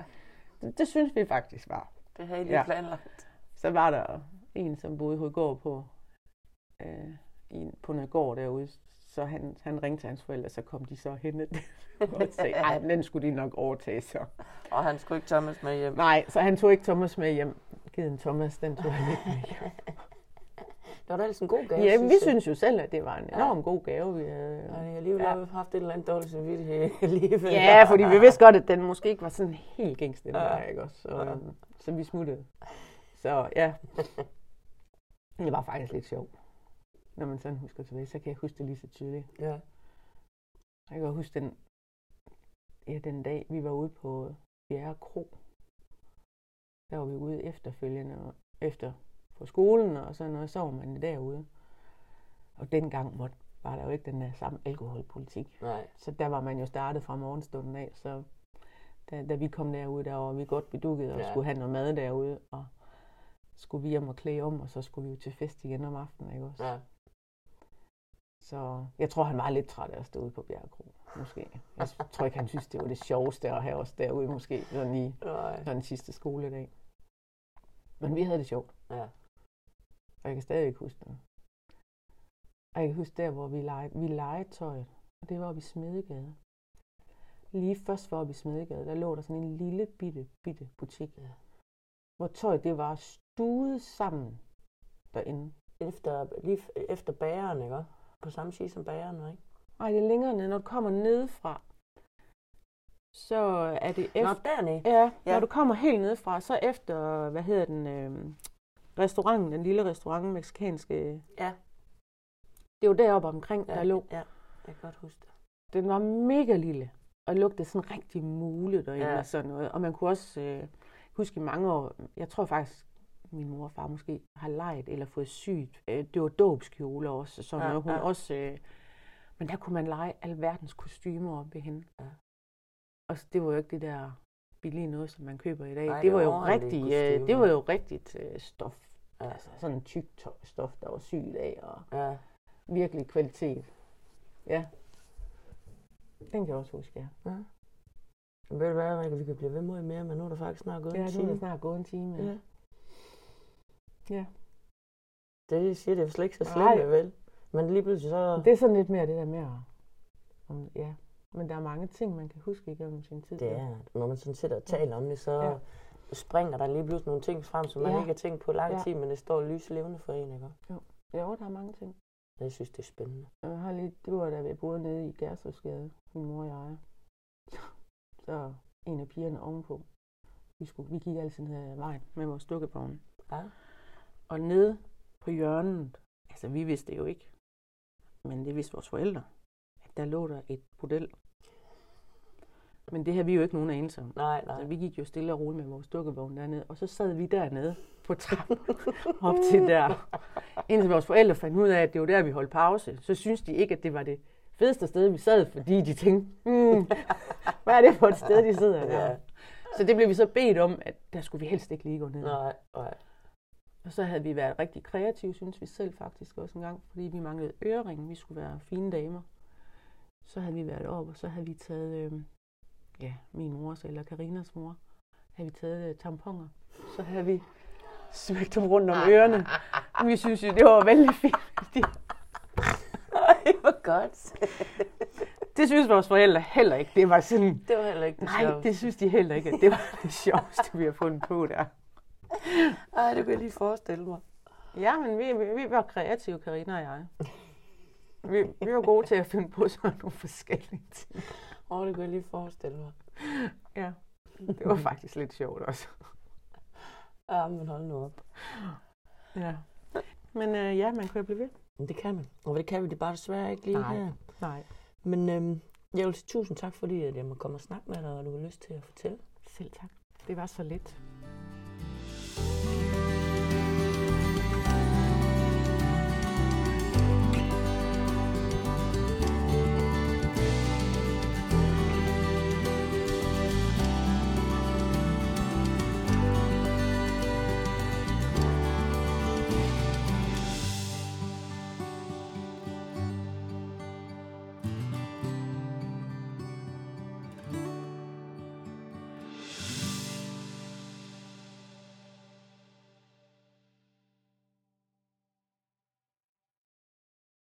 B: Det, det synes vi faktisk var.
C: Det havde I lige
B: Ja.
C: planlagt.
B: Så var der en, som boede hos gård på, øh, i, på noget gård derude. Så han, han ringte til hans forældre, så kom de så hen og sagde, ej, den skulle de nok overtage så.
C: Og han skulle ikke Thomas med hjem.
B: Nej, så han tog ikke Thomas med hjem. Givet Thomas, den tog han ikke med hjem.
C: Det var da ellers en god gave,
B: Ja, vi
C: jeg.
B: synes jo selv, at det var en enorm god gave, vi havde.
C: Ja, jeg har alligevel
B: Ja.
C: ja. haft et eller andet dårligt samvittighed alligevel.
B: Ja, fordi vi vidste godt, at den måske ikke var sådan helt gængs, den
C: Ja.
B: der, ikke også? Så,
C: Ja.
B: øhm, så vi smuttede. Så ja, det var faktisk lidt sjovt. Når man sådan husker tilbage, så kan jeg huske det lige så tydeligt.
C: ja.
B: Jeg kan godt huske den, ja, den dag, vi var ude på Bjerre Kro. Der var vi ude efterfølgende, og efter på skolen og sådan noget, så var man derude. Og dengang måtte, var der jo ikke den der samme alkoholpolitik.
C: Nej.
B: Så der var man jo startet fra morgenstunden af, så da, da vi kom derud, der var vi godt bedukket og. Ja. skulle have noget mad derude, og skulle vi hjem og klæde om, og så skulle vi jo til fest igen om aftenen, ikke også?
C: Ja.
B: Så jeg tror, han var lidt træt af at stå ude på Bjergkro, måske. Jeg tror ikke, han synes, det var det sjoveste at have os derude, måske, sådan i
C: Nej.
B: sådan sidste skoledag. Men vi havde det sjovt,
C: Ja.
B: og jeg kan stadig ikke huske den. Og jeg kan huske der, hvor vi legede, vi legede tøjet, og det var oppe i Smedegade. Lige først var oppe i Smedegade, der lå der sådan en lille bitte, bitte butik, hvor tøjet det var stuet sammen derinde.
C: Efter, lige efter bageren, ikke? På samme side som bageren, ikke?
B: Ej, det er længere ned. Når du kommer nedefra, så er det
C: Nå,
B: efter...
C: dernede.
B: Ja, ja, når du kommer helt nedefra, så efter, hvad hedder den, øh, restauranten, den lille restaurant, meksikanske,
C: Ja.
B: det var deroppe omkring,
C: Ja,
B: der lå.
C: ja. Jeg kan godt huske det.
B: Den var mega lille, og lugtede sådan rigtig mule derinde
C: Ja.
B: og sådan noget. Og man kunne også øh, huske i mange år, jeg tror faktisk, min mor og far måske har leget eller fået sygt. Øh, det var dåbskjole også, og sådan
C: Ja,
B: noget. Hun
C: ja.
B: også, øh, men der kunne man lege alverdens kostymer op ved hende.
C: Ja.
B: Og det var jo ikke det der billige noget, som man køber i dag.
C: Nej,
B: det,
C: det
B: var jo rigtig, øh, det var jo rigtigt øh, stof.
C: Ja.
B: Altså sådan en tyk to- stof, der var sygt af, og
C: Ja.
B: virkelig kvalitet. Ja. Den kan jeg også huske, ja.
C: ja. Ved du hvad, Rikke, vi kan blive ved med mere, men nu er der faktisk snart gået
B: Ja,
C: en
B: nu er
C: time.
B: der snart gået en time. Ja.
C: Ja.
B: Ja.
C: Det siger det jo slet ikke så
B: Nej.
C: slemt, vel? Men lige pludselig så...
B: Det er sådan lidt mere det der med at... Ja. Men der er mange ting, man kan huske igennem sin tid.
C: Det er, når man sådan sidder og taler om det, så
B: Ja.
C: springer der lige pludselig nogle ting frem, som man
B: Ja.
C: ikke har tænkt på lang
B: Ja.
C: tid, men det står lys levende for en, ikke?
B: Jo, der er mange ting.
C: Jeg synes, det er spændende.
B: Jeg har lige, det var da vi boede nede i Gærsøsgade, min mor og jeg. så en af pigerne ovenpå. Vi, skulle, vi gik altid ned ad vejen med vores dukkevogn.
A: Ja.
B: Og nede på hjørnet, altså vi vidste det jo ikke, men det vidste vores forældre, at der lå der et bordel. Men det har vi jo ikke nogen anelse om.
A: Nej, nej.
B: Så vi gik jo stille og roligt med vores dukkevogn dernede, og så sad vi dernede på trappen op til der. Indtil vores forældre fandt ud af, at det var der, vi holdt pause, så synes de ikke, at det var det fedeste sted, vi sad, fordi de tænkte, hmm, hvad er det for et sted, de sidder der?
A: Ja.
B: Så det blev vi så bedt om, at der skulle vi helst ikke lige gå ned.
A: Nej, nej.
B: Og så havde vi været rigtig kreative, synes vi selv faktisk også en gang, fordi vi manglede øreringe. Vi skulle være fine damer. Så havde vi været op, og så havde vi taget, øh, ja, min mors eller Karinas mor, havde vi taget øh, tamponer. Så havde vi smækket dem rundt om ørerne. Og vi synes jo, det var vældig fint.
A: Ej, hvor godt.
B: Det synes vores forældre heller ikke. Det var sådan,
A: Det var heller ikke det
B: nej,
A: sjoveste.
B: det synes de heller ikke, at det var det sjoveste, vi har fundet på der.
A: Ej, det kan jeg lige forestille mig.
B: Ja, men vi, vi, vi var kreative, Karina og jeg. Vi, vi var gode til at finde på sådan nogle forskellige ting.
A: Åh, oh, det kan jeg lige forestille mig.
B: Ja, det var faktisk lidt sjovt også.
A: Ja, men hold nu op.
B: Ja. Men øh, ja, man kan jo blive ved.
A: Men det kan man. Og det kan vi det bare desværre ikke lige
B: Nej.
A: her.
B: Nej,
A: Men øhm, jeg vil sige tusind tak, fordi at jeg må komme og snakke med dig, og du har lyst til at fortælle.
B: selv tak. Det var så lidt.